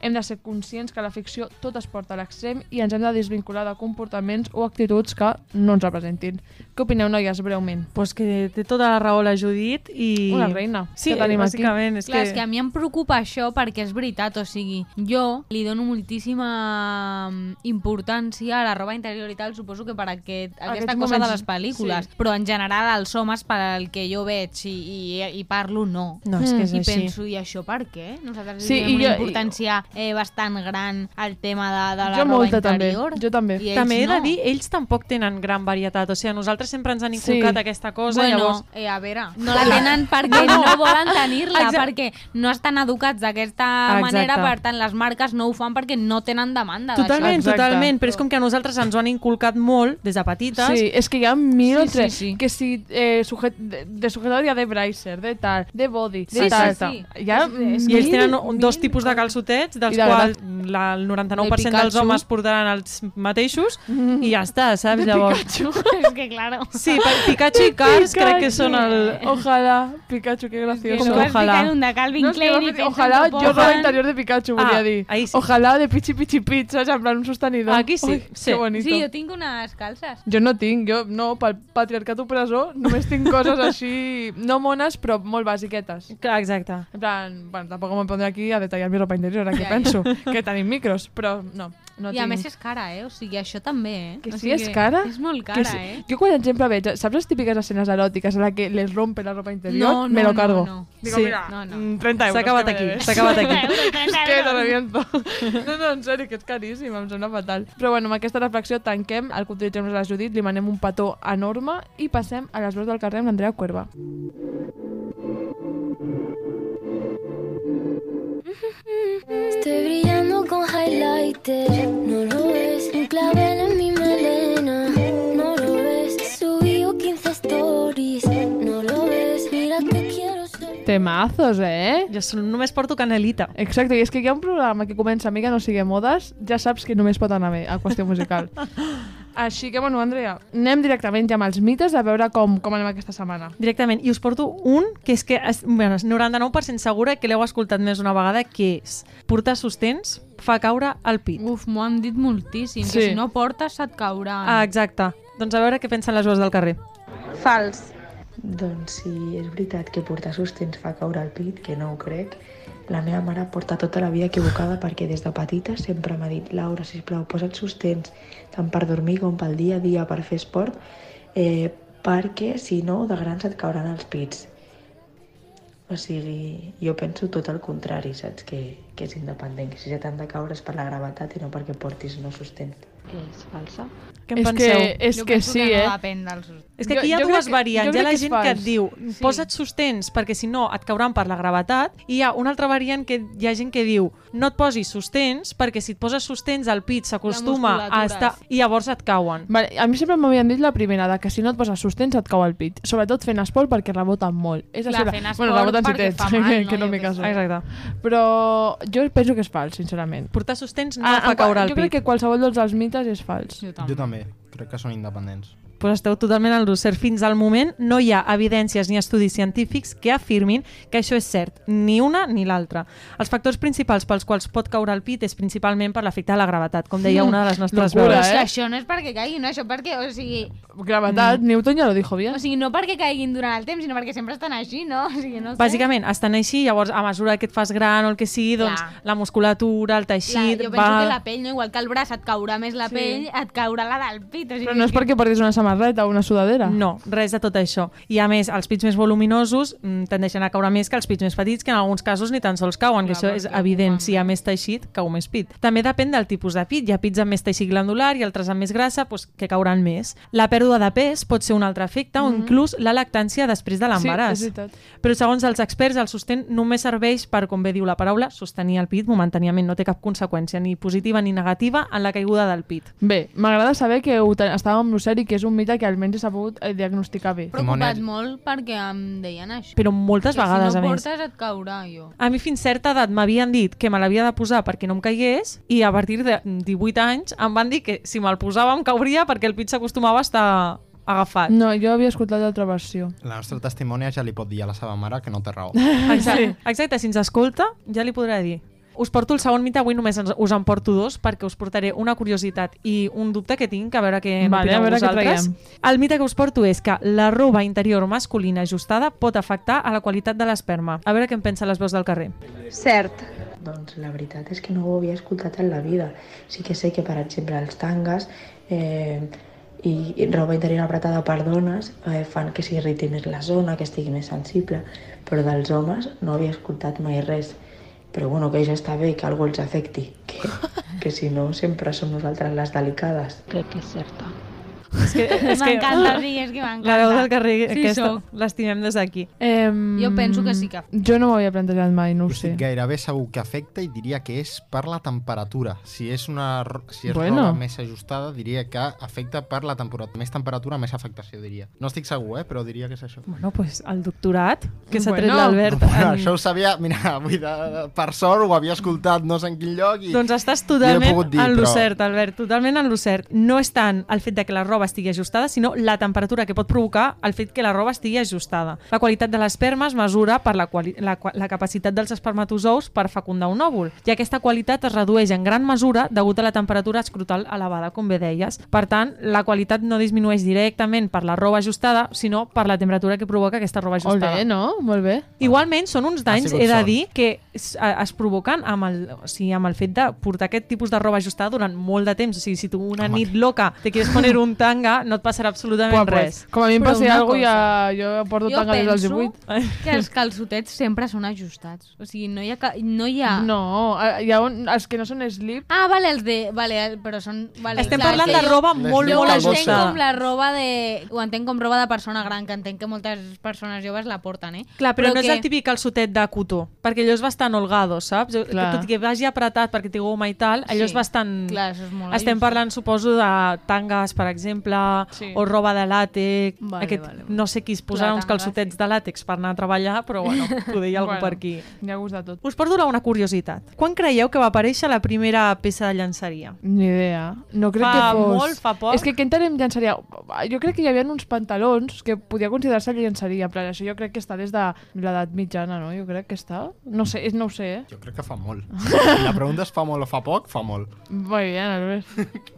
Hem de ser conscients que la ficció tot es porta a l'extrem i ens hem de desvincular de comportaments o actituds que no ens representin. Què opineu, noies, breument? Pues que té tota la raó la Judit i... Una reina, Sí, que tenim aquí. bàsicament. És Clar, que... és que a mi em preocupa això perquè és veritat, o sigui, jo li dono moltíssima mm, importància a la roba interior i tal, suposo que per aquest, aquesta Aquests cosa de moments, les pel·lícules, sí. però en general els homes pel que jo veig i, i, i parlo, no. No, és que és I així. penso, i això per què? Nosaltres Sí, sí, li donem una jo- importància eh, bastant gran al tema de, de la Jo roba molta, també. interior. Jo també. I ells També he de no. dir, ells tampoc tenen gran varietat. O sigui, a nosaltres sempre ens han Sí. inculcat aquesta cosa, bueno, llavors... eh, a veure, no la tenen perquè no, volen tenir-la, perquè no estan educats d'aquesta manera, per tant, les marques no ho fan perquè no tenen demanda Totalment, d'això. totalment, però és com que a nosaltres ens ho han inculcat molt des de petites. Sí, és que hi ha mil Sí, sí, tres. sí. Que si eh, sujet, de, de sujetador hi ha de bracer, de tal, de body, de Sí, tal. sí, sí. Hi ha I ells tenen un- dos tipus de calçotets pits, dels I de quals la, el 99% dels Pikachu. homes portaran els mateixos, i ja està, saps? De Llavors... Pikachu. <laughs> es que claro. Sí, per Pikachu i Cars crec que són el... Ojalá, Pikachu, qué gracioso. Que no vas ficar un de Calvin No, és que Klein m'ha i Ojalá, que yo posen- roba interior de Pikachu, volia Ah, dir. ahí sí. Ojalá de Pichi Pichi Pich, saps? En plan un sostenidor. Aquí sí, Ui, sí. Que bonito. Sí, jo tinc unes calces. Jo no tinc, jo no, pel patriarcat opressor només tinc coses així, no mones, però molt basiquetes. Clar, exacte. En plan, bueno, tampoc me pondré aquí a detallar mi ropa interior, aquí Ja, ja. penso, <laughs> que tenim micros, però no, no I tinc. a més és cara, eh? O sigui, això també, eh? Que o sí, sigui, és cara? És molt Que cara, sí. eh? Jo quan sempre veig, saps les típiques escenes eròtiques en la que les rompe la ropa interior? No, me no, lo no, cargo. no. Digo, Sí. mira, No, no. mm, 30 euros. S'ha acabat me aquí, s'ha acabat aquí. <laughs> és que te reviento. No, no, en sèrio, que és caríssim, em sembla fatal. Però bueno, amb aquesta reflexió tanquem el que utilitzem la Judit, li manem un petó enorme i passem a les veus del carrer amb l'Andrea Cuerva. Estoy brillando con highlighter, no lo ves. Un clavel en mi melena, no lo ves. Subí 15 stories, no lo ves. Mira que quiero ser. Temazos, eh? Jo sol- només porto canelita. Exacte, i és que hi ha un programa que comença a mi que no sigui modes, ja saps que només pot anar bé a qüestió musical. <laughs> Així que, bueno, Andrea, anem directament ja amb els mites a veure com, com anem aquesta setmana. Directament. I us porto un que és que és, bueno, és 99% segura que l'heu escoltat més una vegada, que és portar sostens fa caure el pit. Uf, m'ho han dit moltíssim, Sí. que si no portes se't cauran. Ah, exacte. Doncs a veure què pensen les veus del carrer. Fals. Doncs si és veritat que portar sostens fa caure el pit, que no ho crec, la meva mare porta tota la vida equivocada perquè des de petita sempre m'ha dit Laura, sisplau, posa't sostens tant per dormir com pel dia a dia per fer esport eh, perquè si no de grans et cauran els pits. O sigui, jo penso tot el contrari, saps? Que, que és independent, que si ja t'han de caure és per la gravetat i no perquè portis no sostens. És falsa? Què en és penseu? que, és Jo que penso sí, que no eh? depèn dels... És que aquí hi ha Jo- jo dues variants. jo Hi ha la que gent que et diu Sí. posa't sostens perquè si no et cauran per la gravetat i hi ha una altra variant que hi ha gent que diu no et posis sostens perquè si et poses sostens el pit s'acostuma a estar i llavors et cauen. Vale, a mi sempre m'havien dit la primera, de que si no et poses sostens et cau el pit. Sobretot fent esport perquè reboten molt. És Clar, fent la... esport bueno, reboten si perquè tens, fa <laughs> mal, que, no? que no Jo m'hi caso. Exacte. Però jo penso que és fals, sincerament. Portar sostens no Ah, fa caure el jo pit. crec que qualsevol dels mites és fals. Jo Jo també. Crec que són independents. Pues esteu totalment al cert. Fins al moment no hi ha evidències ni estudis científics que afirmin que això és cert, ni una ni l'altra. Els factors principals pels quals pot caure el pit és principalment per l'efecte de la gravetat, com deia una de les nostres Locura, veus. Eh? que això no és perquè caigui, no? Això perquè, o sigui... Gravetat, Newton ja lo dijo bien. O sigui, no perquè caiguin durant el temps, sinó perquè sempre estan així, no? O sigui, no sé. Bàsicament, estan així, llavors a mesura que et fas gran o el que sigui, doncs Clar. la musculatura, el teixit... jo penso va... que la pell, no? igual que el braç et caurà més la Sí. pell, et caurà la del pit. O sigui, Però no és perquè portis una samarreta o una sudadera. No, res de tot això. I a més, els pits més voluminosos mm, tendeixen a caure més que els pits més petits, que en alguns casos ni tan sols cauen, que això és evident. Si hi ha més teixit, cau més pit. També depèn del tipus de pit. Hi ha pits amb més teixit glandular i altres amb més grassa, doncs, que cauran més. La pèrdua de pes pot ser un altre efecte o inclús la lactància després de l'embaràs. Sí. Però segons els experts, el sostén només serveix per, com bé diu la paraula, sostenir el pit momentàniament. No té cap conseqüència ni positiva ni negativa en la caiguda del pit. Bé, m'agrada saber que estàvem amb lo seri, que és un mite que almenys he sabut eh, diagnosticar bé. preocupat molt perquè em deien això. Però moltes que vegades, si a no més. portes et caurà, jo. A mi fins certa edat m'havien dit que me l'havia de posar perquè no em caigués i a partir de 18 anys em van dir que si me'l posava em cauria perquè el pit s'acostumava a estar agafat. No, jo havia escoltat l'altra versió. La nostra testimònia ja li pot dir a la seva mare que no té raó. Exacte, <laughs> exacte, si ens escolta ja li podrà dir. Us porto el segon mite, avui només ens- us en porto dos perquè us portaré una curiositat i un dubte que tinc, a veure què Vale, n'opineu a veure què vosaltres. traiem. El mite que us porto és que la roba interior masculina ajustada pot afectar a la qualitat de l'esperma. A veure què en pensen les veus del carrer. Cert. Doncs la veritat és que no ho havia escoltat en la vida. Sí que sé que, per exemple, els tangues eh, i, i roba interior apretada per dones eh, fan que s'irriti més la zona, que estigui més sensible, però dels homes no havia escoltat mai res. Però bueno, que ja està bé que algú els afecti, que, que si no sempre som nosaltres les delicades. Crec que és certa. És que, <laughs> és que M'encanta, sí, és que m'encanta. La veu del carrer, Sí, aquesta, sóc. l'estimem des d'aquí. Eh, Jo penso que sí que Jo no m'ho havia plantejat mai, no ho sé. Estic gairebé segur que afecta i diria que és per la temperatura. Si és una si és Bueno. roba més ajustada, diria que afecta per la temperatura. Més temperatura, més afectació, diria. No estic segur, eh? però diria que és això. Bueno, pues el doctorat que s'ha tret Bueno. l'Albert... Bueno, en- això ho sabia, mira, vull de, per sort ho havia escoltat no sé en quin lloc i... Doncs estàs totalment dir, en lo però- cert, Albert, totalment en lo cert. No és tant el fet de que la roba estigui ajustada, sinó la temperatura que pot provocar el fet que la roba estigui ajustada. La qualitat de l'esperma es mesura per la, la, la capacitat dels espermatozous per fecundar un òvul, i aquesta qualitat es redueix en gran mesura degut a la temperatura escrotal elevada, com bé deies. Per tant, la qualitat no disminueix directament per la roba ajustada, sinó per la temperatura que provoca aquesta roba Molt ajustada. bé, no? Molt bé. Igualment, són uns danys, he de dir, que es, a- es provoquen amb el, o sigui, amb el fet de portar aquest tipus de roba ajustada durant molt de temps. O sigui, si tu una Home. nit loca te quieres poner un <laughs> tanga, no et passarà absolutament Buah, res. pues, com a mi em Però passi una alguna cosa, ja, jo porto Jo tanga des dels penso 18. <laughs> que els calçotets sempre són ajustats. O sigui, no hi ha... ca- No hi ha... No, eh, hi ha un, els que no són slip. Ah, vale, els de... Vale, però són... Vale, Estem clar, parlant és de jo- roba Les molt, molt Jo ho calboses. entenc ajustada. com la roba de... Ho entenc com roba de persona gran, que entenc que moltes persones joves la porten, eh? Clar, però, no és que- el típic calçotet de cotó, perquè allò és bastant holgado, saps? Que Clar. tot i que vagi apretat perquè té goma i tal, allò Sí. és bastant... Clar, és molt Estem ajustat. parlant, suposo, de tangues, per exemple, Sí. o roba de làtex. Vale, Aquest, vale, vale. No sé qui es posarà uns calçotets sí. de làtex per anar a treballar, però bueno, <laughs> poder hi ha algú Bueno. per aquí. Hi ha gust de tot. Us porto una curiositat. Quan creieu que va aparèixer la primera peça de llançaria? Ni idea. No crec Fa que fos... molt, fa poc? És que què entenem llançaria? Jo crec que hi havia uns pantalons que podia considerar-se llançaria, però això jo crec que està des de l'edat mitjana, no? Jo crec que està... No sé, és- no ho sé, eh? Jo crec que fa molt. <laughs> La pregunta és fa molt o fa poc, fa molt. Molt bé, Albert.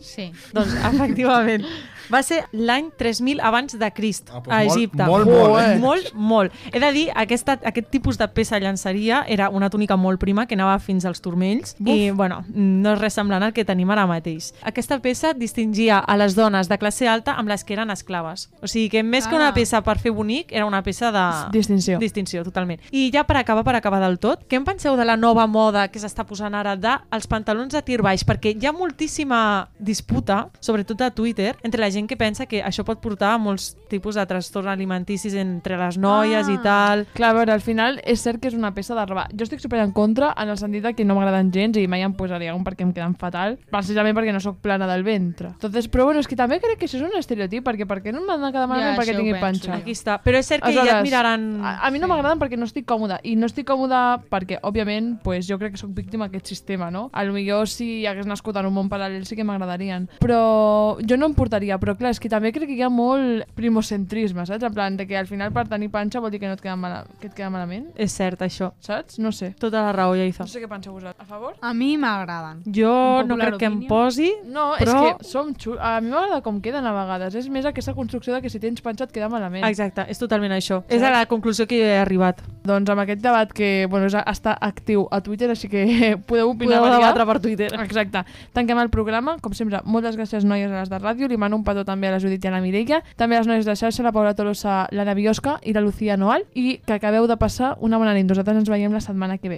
Sí. Doncs, efectivament, va ser l'any 3000 abans de Crist, Ah, doncs a molt, Egipte. molt, molt, eh? Molt, molt. He de dir, aquesta, aquest tipus de peça llançaria era una túnica molt prima que anava fins als turmells i, bueno, no és res semblant al que tenim ara mateix. Aquesta peça distingia a les dones de classe alta amb les que eren esclaves. O sigui que més que una Ah. peça per fer bonic, era una peça de... Distinció. Distinció, totalment. I ja per acabar, per acabar del tot, què en penseu de la nova moda que s'està posant ara de els pantalons de tir baix? Perquè hi ha moltíssima disputa, sobretot a Twitter, entre la gent que pensa que això pot portar a molts tipus de trastorns alimenticis entre les noies Ah. i tal. Clar, a veure, al final és cert que és una peça de roba. Jo estic super en contra en el sentit de que no m'agraden gens i mai em posaria un perquè em queden fatal, precisament perquè no sóc plana del ventre. Entonces, però bueno, és que també crec que això és un estereotip, perquè per què no m'han de quedar malament Ja, perquè tingui penso panxa? Aquí està. Però és cert que ja et miraran... A, a mi no m'agraden perquè no estic còmoda i no estic còmoda perquè, òbviament, pues, jo crec que sóc víctima d'aquest sistema, no? A lo millor si hagués nascut en un món paral·lel sí que m'agradarien. Però jo no em portaria, però clar, és que també crec que hi ha molt primocentrisme, saps? En plan, de que al final per tenir panxa vol dir que no et queda, mala, que et queda malament, És cert, això. saps? No sé. Tota la raó, Lleida. No sé què penseu vosaltres. A favor? A mi m'agraden. Jo no crec que em posi, No, però... és que som xul... A mi m'agrada com queden a vegades. És més aquesta construcció de que si tens panxa et queda malament. Exacte, és totalment això. És a la conclusió que he arribat. Doncs amb aquest debat que bueno, és, està actiu a Twitter, així que <laughs> podeu opinar. Podeu debatre per Twitter. Exacte. Tanquem el programa. Com sempre, moltes gràcies noies a les de ràdio. Li mano un petó també a la Judit i a la Mireia. També a les noies de xarxa, la Paula Tolosa, l'Anna Biosca i la Lucía Noal. I que acabeu de passar una bona nit. Nosaltres ens veiem la setmana que ve.